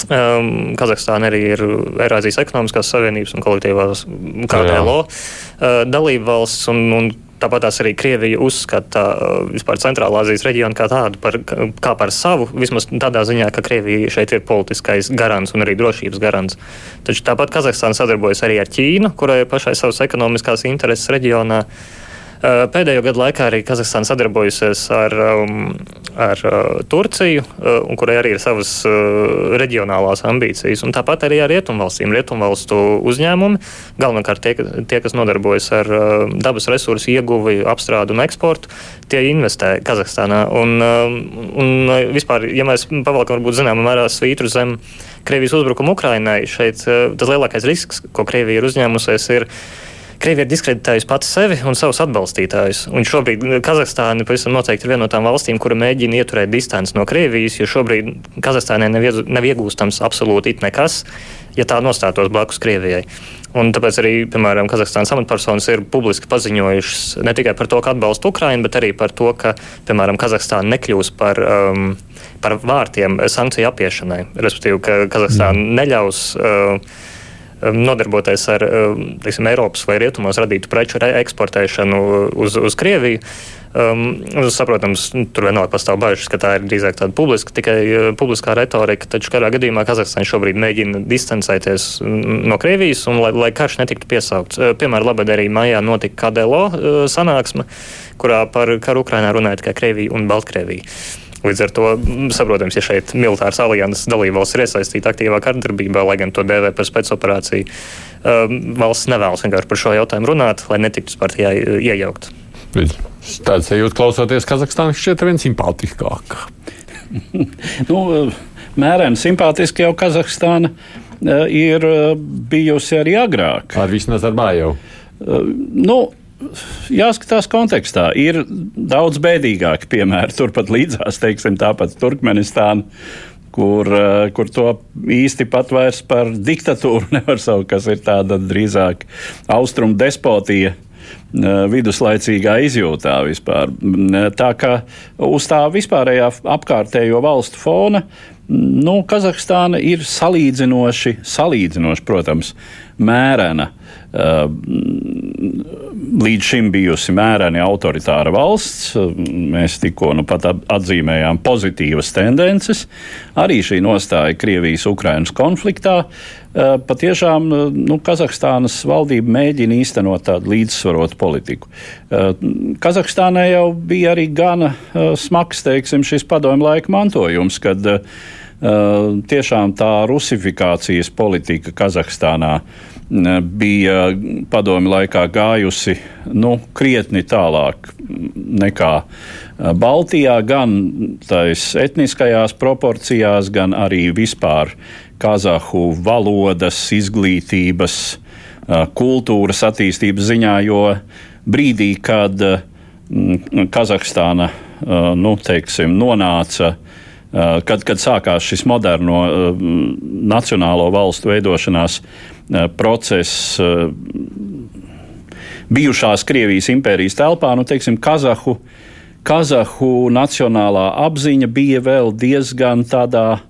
Um, Kazahstāna arī ir Eirāzijas ekonomiskās savienības un kolektīvās KTLO uh, dalība valsts. Un, un Tāpat arī Krievija uzskata uh, vispār Centrālā Azijas reģionu kā tādu par, kā par savu, vismaz tādā ziņā, ka Krievija šeit ir politiskais garants un arī drošības garants. Taču tāpat Kazahstāna sadarbojas arī ar Ķīnu, kurai ir pašai savas ekonomiskās intereses reģionā. Uh, pēdējo gadu laikā arī Kazahstāna sadarbojusies ar, um, ar Turciju, kurai arī ir savas reģionālās ambīcijas. Un tāpat arī ar rietumvalstīm, rietumvalstu uzņēmumi, galvenokārt tie, tie kas nodarbojas ar dabas resursu ieguvi, apstrādu un eksportu, tie investē Kazahstānā. Un, un vispār, ja mēs pavalkam varbūt zināmā mērā svītru zem Krievijas uzbrukuma Ukrainai, šeit tas lielākais risks, ko Krievija ir uzņēmusies, ir Krievija ir diskreditējusi pati sevi un savus atbalstītājus. Un šobrīd Kazahstāna pavisam noteikti ir viena no tām valstīm, kura mēģina ieturēt distanci no Krievijas, jo šobrīd Kazahstānai nav, iegūstams absolūti nekas, ja tā nostātos blakus Krievijai. Un tāpēc arī, piemēram, Kazahstānas amatpersonas ir publiski paziņojušas ne tikai par to, ka atbalsta Ukrainu, bet arī par to, ka, piemēram, Kazahstāna nekļūs par, um, par vārtiem sankciju apiešanai. Respektīvi, ka Kazahstāna neļaus. Uh, nodarboties ar um, teiksim, Eiropas vai Rietumos radītu preču eksportēšanu uz, uz Krieviju. Um, saprotams, tur vienalga pastāv bažas, ka tā ir drīzāk tāda publiska, tikai uh, publiskā retorika. Taču kādā gadījumā Kazahstāna šobrīd mēģina distancēties no Krievijas, un lai, lai karš netiktu piesaukts. Uh, piemēram, Labadarī maijā notika KDLO uh, sanāksme, kurā par karu Ukrainā runāja tikai Krievija un Baltkrievija. Līdz ar to mm, saprotams, ja šeit militārs alianses dalībvalsts ir iesaistīta aktīvā kardarbībā, lai gan to dēvē par spēcoperāciju, um, valsts nevēlas vienkārši par šo jautājumu runāt, lai netiktu partijā iejaukt. Tāds sajūta klausoties Kazahstānā šķiet vien simpātiskāk. *laughs* nu, mērēni simpātiski jau Kazahstāna uh, ir uh, bijusi arī agrāk. Ar visu Nazarbāju. Uh, nu, jāskatās kontekstā. Ir daudz bēdīgāki piemēri. *laughs* Turpat līdzās, teiksim, tāpat Turkmenistāna. Kur, eh, kur to īsti pat vairs par diktatūru *laughs* nevar saukt, kas ir tāda drīzāk austrumu despotija, viduslaicīgā izjūtā vispār. Tā kā uz tā vispārējā apkārtējo valstu fona, nu, Kazahstāna ir salīdzinoši, salīdzinoši, protams, mērena. Līdz šim bijusi mēreni autoritāra valsts. Mēs tikko nu pat atzīmējām pozitīvas tendences. Arī šī nostāja Krievijas-Ukrainas konfliktā. Uh, patiešām nu, Kazahstānas valdība mēģina īstenot tādu līdzsvarotu politiku. Uh, Kazahstānai jau bija arī gana smags teiksim, šis padomju laika mantojums, kad tiešām tā rusifikācijas politika Kazahstānā bija padomi laikā gājusi nu, krietni tālāk nekā Baltijā, gan tais etniskajās proporcijās, gan arī vispār kazahu valodas, izglītības kultūras attīstības ziņā, jo brīdī, kad Kazahstāna nu, teiksim, nonāca kad, kad sākās šis moderno nacionālo valstu veidošanās process bijušās Krievijas impērijas telpā, nu, teiksim, Kazahu, Kazahu nacionālā apziņa bija vēl diezgan tādā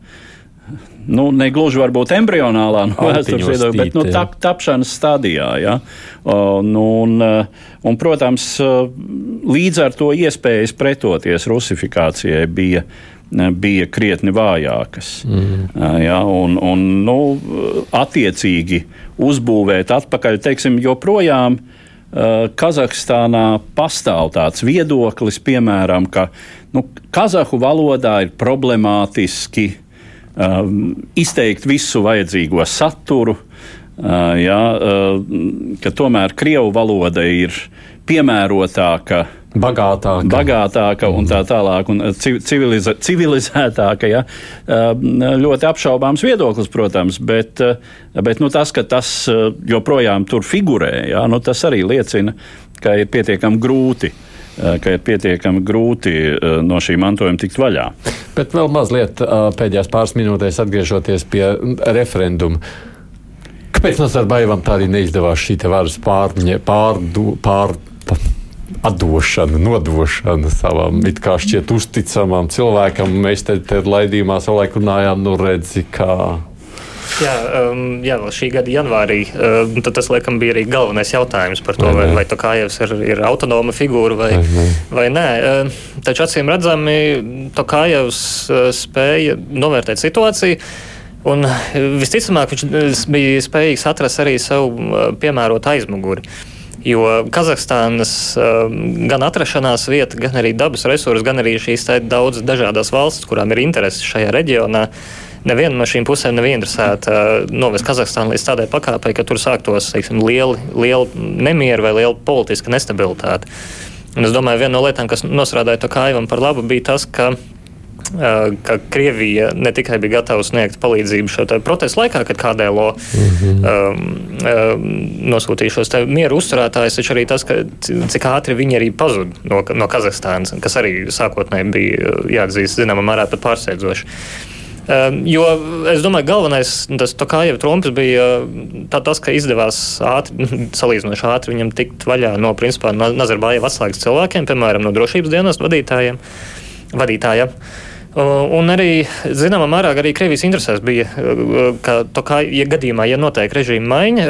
nu, ne gluži varbūt embrionālā no vēstures viedokļa, bet nu, tap, tapšanas stadijā. Ja? Nu, un, un, protams, līdz ar to iespējas pretoties rusifikācijai bija. Bija krietni vājākas. Mm. Ja, un, un, nu, attiecīgi uzbūvēt atpakaļ, teiksim, joprojām Kazahstānā pastāv tāds viedoklis, piemēram, ka nu, kazahu valodā ir problemātiski um, izteikt visu vajadzīgo saturu. Uh, jā, uh, ka tomēr krievu valoda ir piemērotāka, bagātāka, bagātāka un tā tālāk, un civiliza, civilizētāka. Ja? Uh, ļoti apšaubāms viedoklis, protams, bet, uh, bet nu, tas, ka tas uh, joprojām tur figurē, ja? nu, tas arī liecina, ka ir pietiekami grūti uh, ka ir pietiekami grūti no šī mantojuma tikt vaļā. Bet vēl mazliet pēdējās pāris minūtēs atgriežoties pie referenduma. Kāpēc Nazarbaivam tā arī neizdevās šī varas pārņa, pārdu, pār, atdošana, nodošana savam it kā šķiet uzticamam cilvēkam? Mēs te, te laidījumā savulaik runājām, nu redzi, kā Jā, um, jā, vēl šī gada janvārī um, tas laikam bija arī galvenais jautājums par to, vai, vai Tokājevs ir, ir autonoma figūra vai, vai, vai nē. Um, taču acīm redzami, Tokājevs uh, spēja novērtēt situāciju. Un visticamāk, viņš uh, bija spējīgs atrast arī savu uh, piemērotu aizmuguri. Jo Kazahstānas uh, gan atrašanās vieta, gan arī dabas resursi, gan arī šīs daudzas dažādas valstis, kurām ir intereses šajā reģionā, uh, neviena no šīm pusēm nav interesēta uh, novest Kazahstānu līdz tādai pakāpei, ka tur sāktos teiksim, lieli, lieli nemieri vai liela politiska nestabilitāte. Un es domāju, viena no lietām, kas nosrādāja to kājumu par labu, bija tas, ka uh, ka Krievija ne tikai bija gatava sniegt palīdzību šo protestu laikā, kad KDLO mm -hmm. um, um, nosūtīja šos mieru uzturētājus, taču arī tas, ka, cik ātri viņi arī pazuda no, no Kazahstānas, kas arī sākotnēji bija jāatzīst, zināmā mērā pat pārsteidzoši. Um, jo es domāju, galvenais tas Tokājeva trumps bija tā, tas, ka izdevās ātri, *laughs* salīdzinoši ātri viņam tikt vaļā no principā Nazarbājeva atslēgas cilvēkiem, piemēram, no drošības dienas vadītājiem. vadītājiem. Un arī, zināmā mērā, arī Krievijas interesēs bija, ka, kā, ja gadījumā, ja notiek režīma maiņa,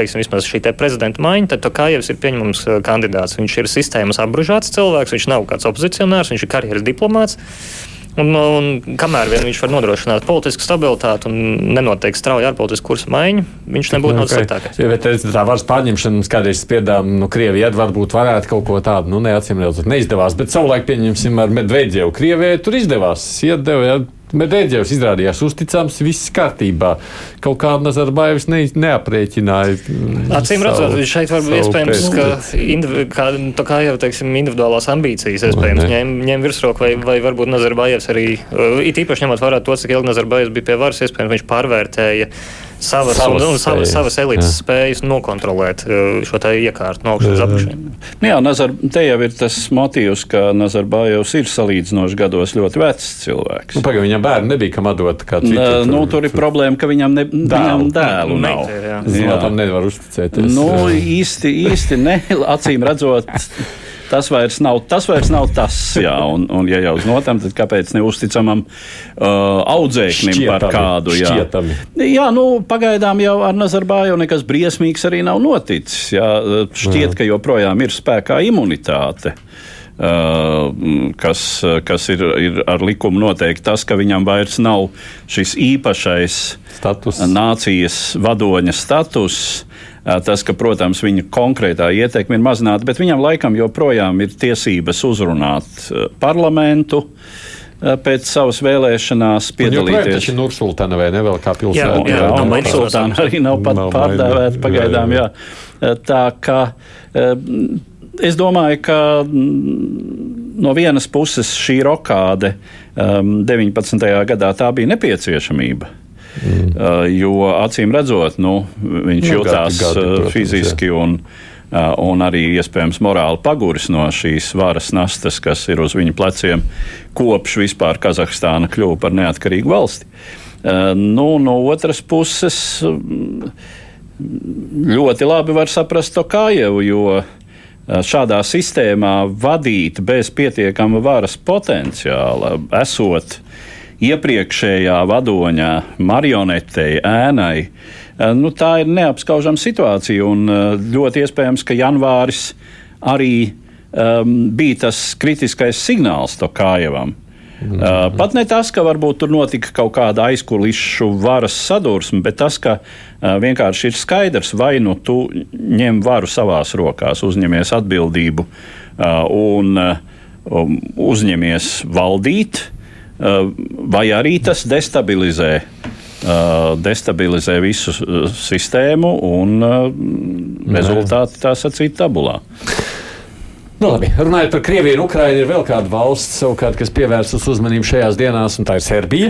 teiksim, vismaz šī te prezidenta maiņa, tad Tokājevs ir pieņemams kandidāts. Viņš ir sistēmas apbružāts cilvēks, viņš nav kāds opozicionārs, viņš ir karjeras diplomāts. Un, un kamēr vien viņš var nodrošināt politisku stabilitāti un nenotiek strauja ārpolitiska kursa maiņa, viņš nebūtu okay. no sliktākais. Ja, bet tā varas pārņemšana, kādreiz spiedām, nu, Krievija varbūt varētu kaut ko tādu, nu, neatcīm redzot, neizdevās. Bet savulaik, pieņemsim, ar Medvedjevu Krievijai tur izdevās. Iedeva, Medvedevs izrādījās uzticams, viss kārtībā. Kaut kā Nazarbaevs ne, neaprēķināja. Acīm redzot, šeit var būt iespējams, ka, indiv, kā, kā jau teiksim, individuālās ambīcijas iespējams ņem, ņem virsroku, vai, vai varbūt Nazarbaevs arī, it īpaši ņemot vērā to, cik ilgi Nazarbaevs bija pie varas, iespējams, viņš pārvērtēja savas, savas, un, un savas, savas elites jā. spējas nokontrolēt uh, šo iekārtu no augšas uz apakšu. Nu jā, Nazar, te jau ir tas motīvs, ka Nazarbājovs ir salīdzinoši gados ļoti vecs cilvēks. Nu, Pagaidām, viņam bērni nebija kam atdot. Tur, nu, tur ir problēma, ka viņam, ne, dēlu. viņam dēlu nav. Es domāju, tam nevar uzticēties. Nu, īsti, īsti ne, *laughs* acīm redzot. Tas vairs nav tas, vairs nav tas jā, un, un ja jau uz notam, tad kāpēc neusticamam uh, audzēknim šķietami, par kādu? Jā, šķietami. jā nu, pagaidām jau ar Nazarbāju nekas briesmīgs arī nav noticis. Jā, šķiet, jā. ka joprojām ir spēkā imunitāte. Uh, kas, kas ir, ir ar likumu noteikti tas, ka viņam vairs nav šis īpašais status. nācijas vadoņa status. Tas, ka, protams, viņa konkrētā ietekme ir mazināta, bet viņam laikam joprojām ir tiesības uzrunāt parlamentu pēc savas vēlēšanās piedalīties. Viņš ir Nursultāna vai ne vēl kā pilsēta? Jā, jā, jā un Nursultāna arī nav pat nav pārdēvēta pagaidām, jā. jā. Tā ka es domāju, ka no vienas puses šī rokāde um, 19. gadā tā bija nepieciešamība. Mm. Uh, jo acīm redzot, nu, viņš nu, jutās gadi, gadi, protams, fiziski jā. un Uh, un arī iespējams morāli paguris no šīs varas nastas, kas ir uz viņa pleciem, kopš vispār Kazahstāna kļuva par neatkarīgu valsti. Uh, nu, no otras puses, mm, ļoti labi var saprast to Kājevu, jo uh, šādā sistēmā vadīt bez pietiekama varas potenciāla, esot iepriekšējā vadoņā, marionetei, ēnai, Eh, nu, tā ir neapskaužama situācija. Un eh, ļoti iespējams, ka janvāris arī um, bija tas kritiskais signāls Tokājevam. Mm uh, pat ne tas, ka varbūt tur notika kaut kāda aizkulisku varas sadursme, bet tas, ka uh, vienkārši ir skaidrs, vai nu tu ņem varu savās rokās, uzņemies atbildību uh, un um, uzņemies valdīt, vai arī tas destabilizē destabilizē visu sistēmu un rezultāti tā sacīt tabulā. Nu, labi, runājot par Krieviju un Ukrajinu, ir vēl kāda valsts, savukārt, kas pievērsas uzmanību šajās dienās, un tā ir Serbija.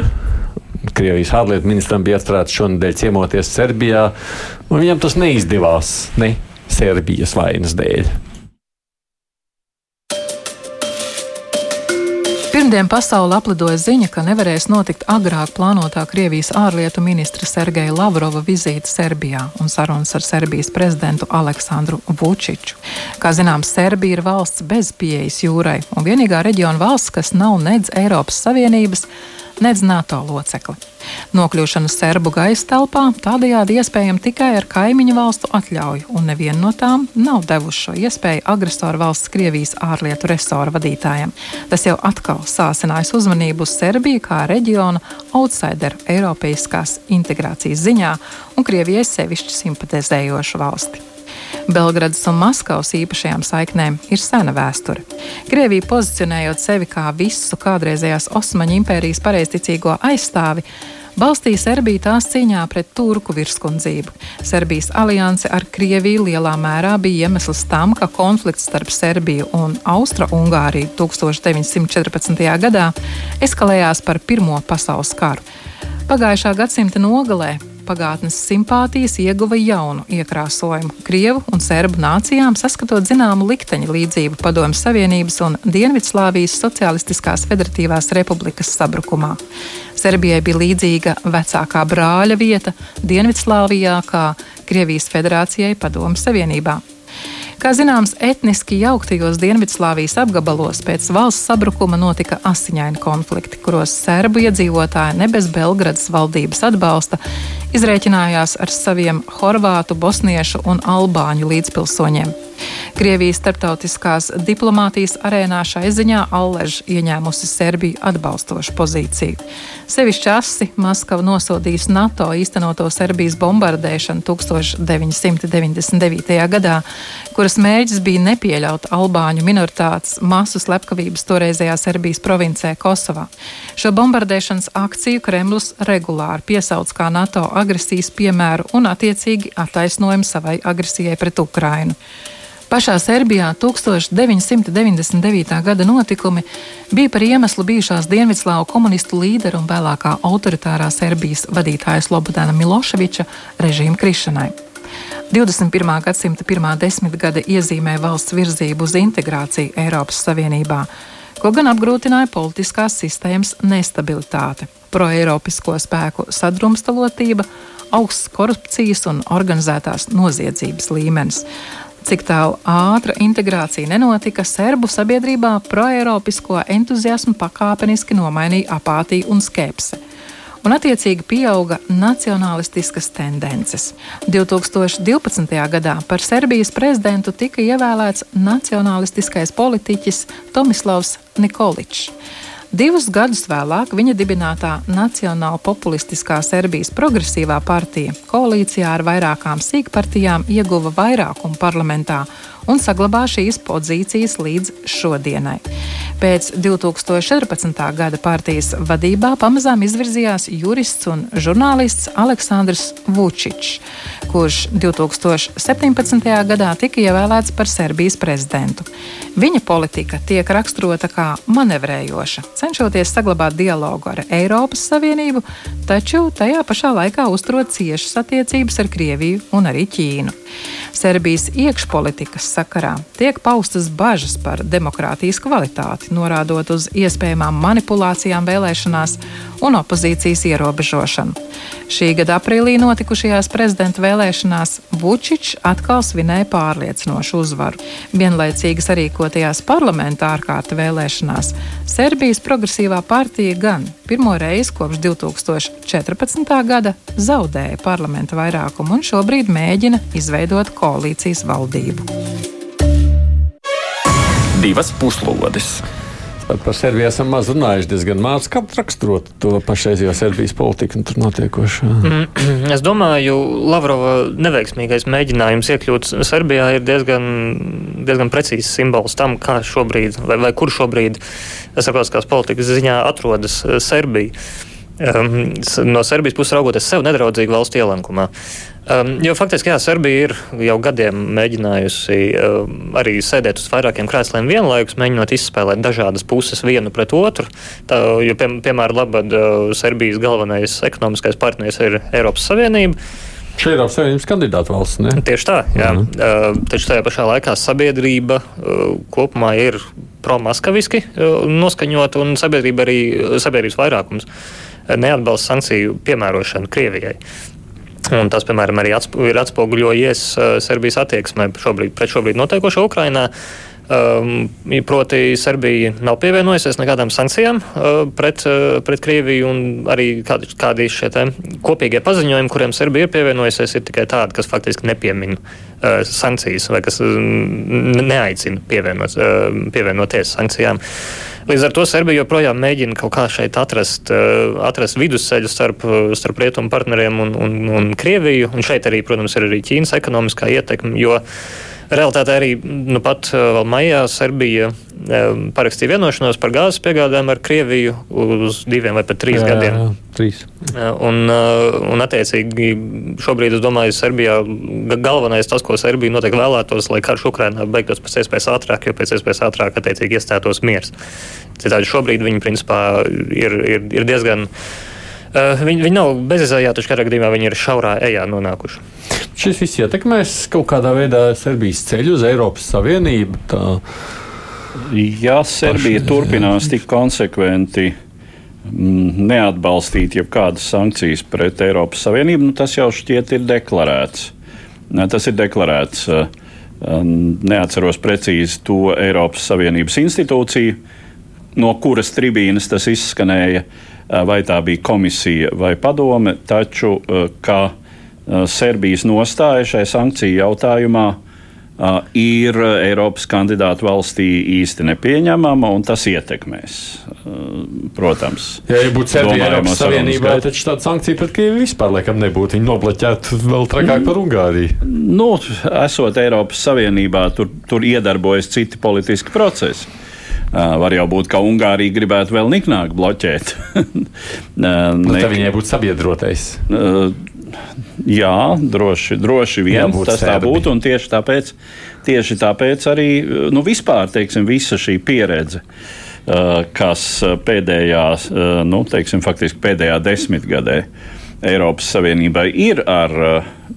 Krievijas ārlietu ministram bija atcerēts šonadēļ ciemoties Serbijā, un viņam tas neizdevās ne Serbijas vainas dēļ. Pirmdien pasauli aplidoja ziņa, ka nevarēs notikt agrāk plānotā Krievijas ārlietu ministra Sergeja Lavrova vizīte Serbijā un sarunas ar Serbijas prezidentu Aleksandru Vučiču. Kā zināms, Serbija ir valsts bez pieejas jūrai un vienīgā reģiona valsts, kas nav nedz Eiropas Savienības, nedz NATO locekli. Nokļūšana serbu gaisa telpā tādējādi iespējama tikai ar kaimiņu valstu atļauju, un neviena no tām nav devuši šo iespēju agresoru valsts Krievijas ārlietu resora vadītājiem. Tas jau atkal sāsinājis uzmanību uz Serbiju kā reģiona outsideru Eiropeiskās integrācijas ziņā un Krievijai sevišķi simpatizējošu valsti. Belgradas un Maskavas īpašajām saiknēm ir sena vēsture. Krievija pozicionējot sevi kā visu kādreizējās Osmaņu impērijas pareizticīgo aizstāvi, balstīja Serbiju tās cīņā pret turku virskundzību. Serbijas alianse ar Krieviju lielā mērā bija iemesls tam, ka konflikts starp Serbiju un Austro-Ungāriju 1914. gadā eskalējās par Pirmo pasaules karu. Pagājušā gadsimta nogalē pagātnes simpātijas ieguva jaunu iekrāsojumu Krievu un Serbu nācijām, saskatot zināmu likteņa līdzību Padomju Savienības un Dienvidslāvijas Socialistiskās Federatīvās Republikas sabrukumā. Serbijai bija līdzīga vecākā brāļa vieta Dienvidslāvijā kā Krievijas Federācijai Padomju Savienībā. Kā zināms, etniski jauktajos Dienvidslāvijas apgabalos pēc valsts sabrukuma notika asiņaini konflikti, kuros serbu iedzīvotāji ne bez Belgradas valdības atbalsta izrēķinājās ar saviem horvātu, bosniešu un albāņu līdzpilsoņiem. Krievijas starptautiskās diplomātijas arēnā šai ziņā Allež ieņēmusi Serbiju atbalstošu pozīciju. Sevišķi asi Maskava nosodījusi NATO īstenoto Serbijas bombardēšanu 1999. gadā, kuras mērķis bija nepieļaut albāņu minoritātes masu slepkavības toreizējā Serbijas provincē Kosovā. Šo bombardēšanas akciju Kremlis regulāri piesauc kā NATO agresijas piemēru un attiecīgi attaisnojumu savai agresijai pret Ukrainu. Pašā Serbijā 1999. gada notikumi bija par iemeslu bijušās Dienvidslāvu komunistu līderu un vēlākā autoritārā Serbijas vadītāja Slobodana Miloševiča režīma krišanai. 21. gadsimta pirmā desmitgade iezīmē valsts virzību uz integrāciju Eiropas Savienībā, ko gan apgrūtināja politiskās sistēmas nestabilitāte, proeiropisko spēku sadrumstalotība, augsts korupcijas un organizētās noziedzības līmenis. Cik tālu ātra integrācija nenotika, serbu sabiedrībā proeiropisko entuziasmu pakāpeniski nomainīja apātija un skepse un attiecīgi pieauga nacionālistiskas tendences. 2012. gadā par Serbijas prezidentu tika ievēlēts nacionālistiskais politiķis Tomislavs Nikoličs. Divus gadus vēlāk viņa dibinātā Nacionāla populistiskā Serbijas progresīvā partija koalīcijā ar vairākām sīkpartijām ieguva vairākumu parlamentā un saglabā šīs pozīcijas līdz šodienai. Pēc 2014. gada partijas vadībā pamazām izvirzījās jurists un žurnālists Aleksandrs Vučičs, kurš 2017. gadā tika ievēlēts par Serbijas prezidentu. Viņa politika tiek raksturota kā manevrējoša, cenšoties saglabāt dialogu ar Eiropas Savienību, taču tajā pašā laikā uzturot ciešas attiecības ar Krieviju un arī Ķīnu. Serbijas iekšpolitikas sakarā. Tiek paustas bažas par demokrātijas kvalitāti, norādot uz iespējamām manipulācijām vēlēšanās un opozīcijas ierobežošanu. Šī gada aprīlī notikušajās prezidenta vēlēšanās Vučičs atkal svinēja pārliecinošu uzvaru. Vienlaicīgi sarīkotajās parlamenta ārkārta vēlēšanās Serbijas progresīvā partija gan pirmo reizi kopš 2014. gada zaudēja parlamenta vairākumu un šobrīd mēģina izveidot koalīcijas valdību. Divas puslodes! Par Serbiju esam maz runājuši diezgan maz. Kā raksturot to pašreizējo Serbijas politiku un tur notiekošo? Es domāju, Lavrova neveiksmīgais mēģinājums iekļūt Serbijā ir diezgan, diezgan precīzs simbols tam, kā šobrīd, vai, vai kur šobrīd starptautiskās politikas ziņā atrodas Serbija. Um, no Serbijas puses raugoties sev nedraudzīgu valstu ielenkumā. Um, jo faktiski, jā, Serbija ir jau gadiem mēģinājusi um, arī sēdēt uz vairākiem krēsliem vienlaikus, mēģinot izspēlēt dažādas puses vienu pret otru. Tā, jo, pie, piemēram, Labad, uh, Serbijas galvenais ekonomiskais partneris ir Eiropas Savienība. Šī ir Eiropas Savienības kandidāta valsts. Ne? Tieši tā, jā. Mm uh, taču tajā pašā laikā sabiedrība uh, kopumā ir pro-maskaviski uh, noskaņota un sabiedrība arī sabiedrības vairākums. Uh, neatbalsta sankciju piemērošanu Krievijai. Un tas, piemēram, arī atsp ir atspoguļojies uh, Serbijas attieksmē šobrīd, pret šobrīd notiekošo Ukrainā. Um, proti, Serbija nav pievienojusies nekādām sankcijām uh, pret, uh, pret Krieviju, un arī kādi, kādi šie kopīgie paziņojumi, kuriem Serbija ir pievienojusies, ir tikai tādi, kas faktiski nepiemin uh, sankcijas vai kas uh, neaicina pievienot, uh, pievienoties sankcijām. Uh, Līdz ar to Serbija joprojām mēģina kaut kā šeit atrast, atrast vidusceļu starp, starp rietumu partneriem un, un, un Krieviju. Un šeit arī, protams, ir arī Ķīnas ekonomiskā ietekme. Realitātē arī nu, pat eh, vēl maijā Serbija eh, parakstīja vienošanos par gāzes piegādēm ar Krieviju uz diviem vai pat trīs jā, gadiem. Jā, trīs. Un, un attiecīgi šobrīd, es domāju, Serbijā galvenais tas, ko Serbija noteikti vēlētos, lai karš Ukrainā beigtos pēc iespējas ātrāk, jo pēc iespējas ātrāk attiecīgi iestātos miers. Citādi šobrīd viņi principā ir, ir, ir diezgan. Uh, viņi, viņi nav bezizējā, taču kādā gadījumā viņi ir šaurā ejā nonākuši. Šis viss ietekmēs kaut kādā veidā Serbijas ceļu uz Eiropas Savienību. Tā... Ja Serbija paši... turpinās tik konsekventi mm, neatbalstīt jebkādas sankcijas pret Eiropas Savienību, nu, tas jau šķiet ir deklarēts. Tas ir deklarēts. Neatceros precīzi to Eiropas Savienības institūciju, no kuras tribīnes tas izskanēja, vai tā bija komisija vai padome, taču kā Eh, Serbijas nostāja šai sankciju jautājumā ir Eiropas kandidātu valstī īsti nepieņemama, un tas ietekmēs. Protams, ja, ja būtu Serbija Eiropas Savienībā, tad tāda sankcija pret Krieviju vispār laikam nebūtu. Viņi nobloķētu vēl trakāk par Ungāriju. Nu, esot Eiropas Savienībā, tur, tur iedarbojas citi politiski procesi. Var jau būt, ka Ungārija gribētu vēl niknāk bloķēt. *laughs* nu, ne... Viņai būtu sabiedrotais. Jā, droši, droši vien tas tā būtu. Un tieši tāpēc, tieši tāpēc arī nu, vispār, teiksim, visa šī pieredze, kas pēdējā, uh, nu, teiksim, faktiski pēdējā desmitgadē Eiropas Savienībai ir ar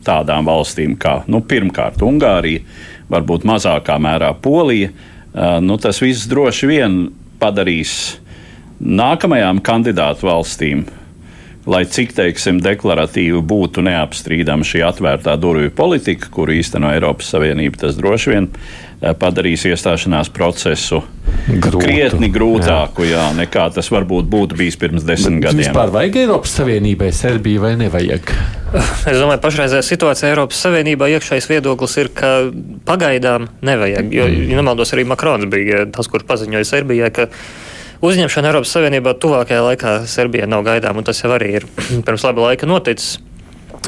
tādām valstīm kā nu, pirmkārt Ungārija, varbūt mazākā mērā Polija, nu, tas viss droši vien padarīs nākamajām kandidātu valstīm lai cik teiksim, deklaratīvi būtu neapstrīdama šī atvērtā durvju politika, kuru īsteno Eiropas Savienība, tas droši vien eh, padarīs iestāšanās procesu Grūtu. krietni grūtāku jā. Jā, nekā tas varbūt būtu bijis pirms desmit Bet gadiem. Vispār vajag Eiropas Savienībai Serbiju vai nevajag? Es domāju, pašreizējā situācijā Eiropas Savienībā iekšējais viedoklis ir, ka pagaidām nevajag. Jo, mm. ja nemaldos, arī Makrons bija tas, kurš paziņoja Serbijai, ka Uzņemšana Eiropas Savienībā tuvākajā laikā Serbijai nav gaidām, un tas jau arī ir *clears throat* pirms laba laika noticis.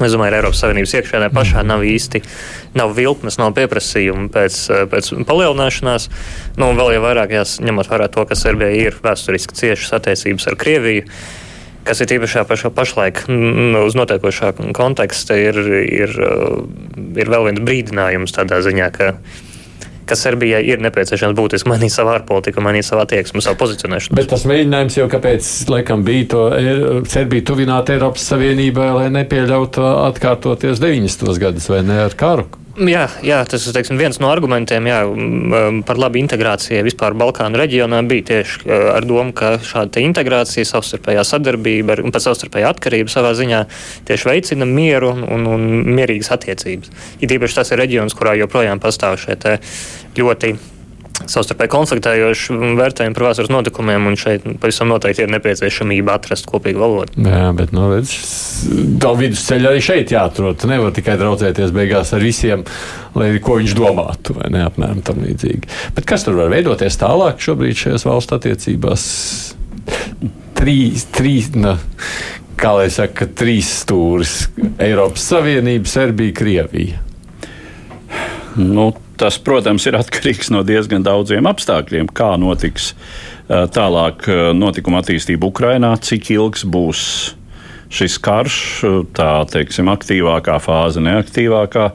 Es domāju, ka Eiropas Savienības iekšēnē pašā nav īsti nav vilkmes, nav pieprasījuma pēc, pēc palielināšanās. Nu, vēl jau vairāk jās, ņemot vērā to, ka Serbijai ir vēsturiski ciešas attiecības ar Krieviju. Kas ir īpašā pašā pašlaik uz notiekošā konteksta, ir, ir, ir vēl viens brīdinājums tādā ziņā, ka ka Serbijai ir nepieciešams būtiski mainīt savu ārpolitiku, mainīt savu attieksmi, savu pozicionēšanu. Bet tas mēģinājums jau kāpēc, laikam, bija to Serbiju tuvināt Eiropas Savienībai, lai nepieļautu atkārtoties 90. gadus vai ne ar karu. Jā, jā, tas ir teiksim, viens no argumentiem jā, par labu integrācijai vispār Balkānu reģionā bija tieši ar domu, ka šāda integrācija, savstarpējā sadarbība un pat savstarpējā atkarība savā ziņā tieši veicina mieru un, un mierīgas attiecības. Ir īpaši tas ir reģions, kurā joprojām pastāv šie ļoti savstarpēji konfliktējoši vērtējumi par vēstures notikumiem, un šeit pavisam noteikti ir nepieciešamība atrast kopīgu valodu. Jā, bet, nu, tā vidusceļa arī šeit jāatrod. Nevar tikai draudzēties beigās ar visiem, lai ko viņš domātu, vai ne, apmēram tam līdzīgi. Bet kas tur var veidoties tālāk šobrīd šajās valstu attiecībās? Trīs, trīs, na, kā lai saka, trīs stūris - Eiropas Savienība, Serbija, Krievija. Nu, tas, protams, ir atkarīgs no diezgan daudziem apstākļiem, kā notiks tālāk notikuma attīstība Ukrajinā, cik ilgs būs šis karš, tā teiksim, aktīvākā fāze, neaktīvākā.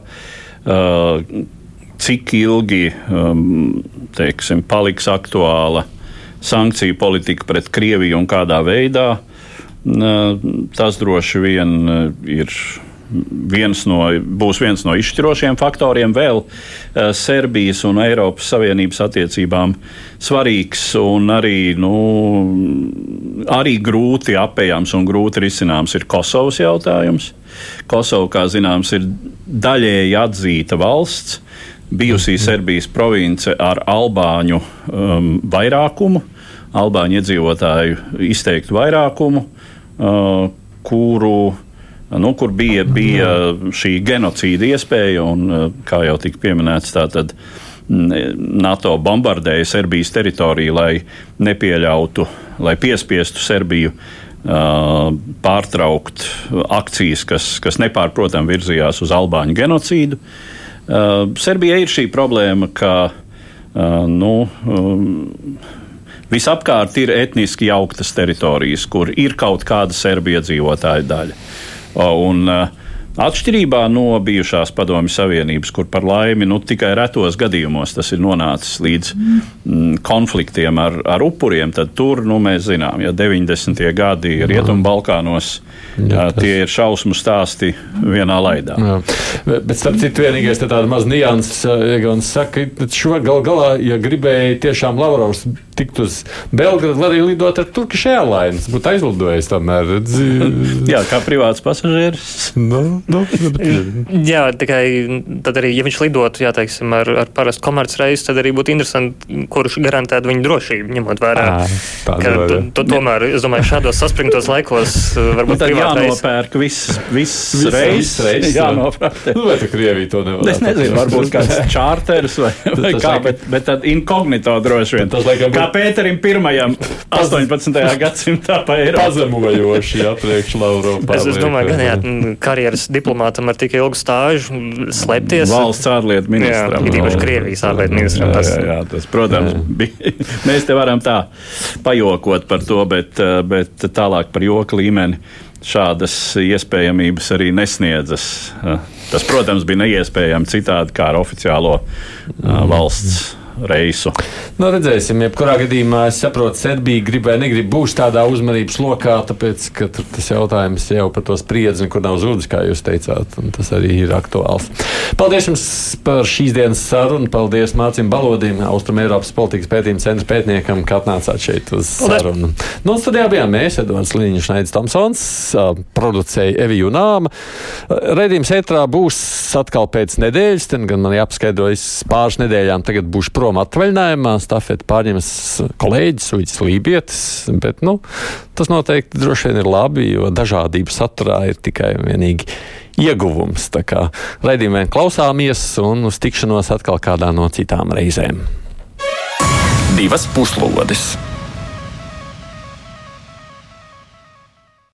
Cik ilgi teiksim, paliks aktuāla sankciju politika pret Krieviju un kādā veidā, tas droši vien ir viens no, būs viens no izšķirošiem faktoriem vēl uh, Serbijas un Eiropas Savienības attiecībām svarīgs un arī, nu, arī grūti apējams un grūti risināms ir Kosovas jautājums. Kosova, kā zināms, ir daļēji atzīta valsts, bijusī mhm. Serbijas province ar albāņu um, vairākumu, albāņu iedzīvotāju izteiktu vairākumu, uh, kuru nu, kur bija, bija šī genocīda iespēja, un, eh, kā jau tika pieminēts, tātad mm, NATO bombardēja Serbijas teritoriju, lai nepieļautu, lai piespiestu Serbiju uh, pārtraukt akcijas, kas, kas nepārprotami virzījās uz Albāņu genocīdu. Uh, Serbijai ir šī problēma, ka uh, nu, um, visapkārt ir etniski jauktas teritorijas, kur ir kaut kāda serbija iedzīvotāja daļa. Un, uh, Atšķirībā no bijušās Padomju Savienības, kur par laimi nu, tikai retos gadījumos tas ir nonācis līdz mm, konfliktiem ar, ar upuriem, tad tur nu, mēs zinām, ja 90. gadi Rietumbalkānos jā, tas... tie ir šausmu stāsti vienā laidā. Jā. Bet, starp citu, vienīgais tāda maza nianses, Egons saka, ka šo gal galā, ja gribēja tiešām Lavrovs tikt uz Belgradu, arī lidot ar Turkish Airlines, būtu aizlidojis tomēr. *laughs* jā, kā privāts pasažieris. Nu. Nu, *laughs* jā, tikai tad arī, ja viņš lidotu jā, teiksim, ar, ar parastu komercreisu, tad arī būtu interesanti, kurš garantētu viņa drošību, ņemot vērā. À, ka, to, to, tomēr, es domāju, šādos saspringtos laikos *laughs* varbūt tā jānopērk viss vis reizes. Reiz, jānopērk. Nu, vai tā Krievija to nevar? Es nezinu, varbūt kāds *laughs* čārters vai, vai kā, bet, bet tad inkognito droši vien. Tas, laikam, kā Pēterim pirmajam 18. gadsimtā pa Eiropu. Pazemojoši, jā, priekš Lauropā. Es, es domāju, gan jā, karjeras diplomātam ar tik ilgu stāžu slēpties. Valsts ārlietu ministram. Jā, īpaši Krievijas ārlietu ministram. Jā, jā, jā, tas, protams, bija. *laughs* Mēs te varam tā pajokot par to, bet, bet tālāk par joka līmeni šādas iespējamības arī nesniedzas. Tas, protams, bija neiespējami citādi kā ar oficiālo valsts reisu. Nu, redzēsim, jebkurā gadījumā es saprotu, Serbija grib vai negrib būs tādā uzmanības lokā, tāpēc, ka tas jautājums jau par to spriedzi nekur nav zudis, kā jūs teicāt, un tas arī ir aktuāls. Paldies jums par šīs dienas sarunu, paldies Mācim Balodim, Austrum Eiropas politikas pētījuma centra pētniekam, ka atnācāt šeit uz paldies. sarunu. Nu, studijā bijām mēs, Edvards Līņš, Naidis Tomsons, producēja Eviju Nāma. Redījums ētrā būs atkal pēc nedēļas, ten gan man jāpaskaidrojas pāris nedēļām, tagad būšu prom prom atvaļinājumā. Stafeti pārņems kolēģis Uģis Lībietis, bet nu, tas noteikti droši vien ir labi, jo dažādība saturā ir tikai un vienīgi ieguvums. Tā kā raidījumā klausāmies un uz tikšanos atkal kādā no citām reizēm. Divas puslodes!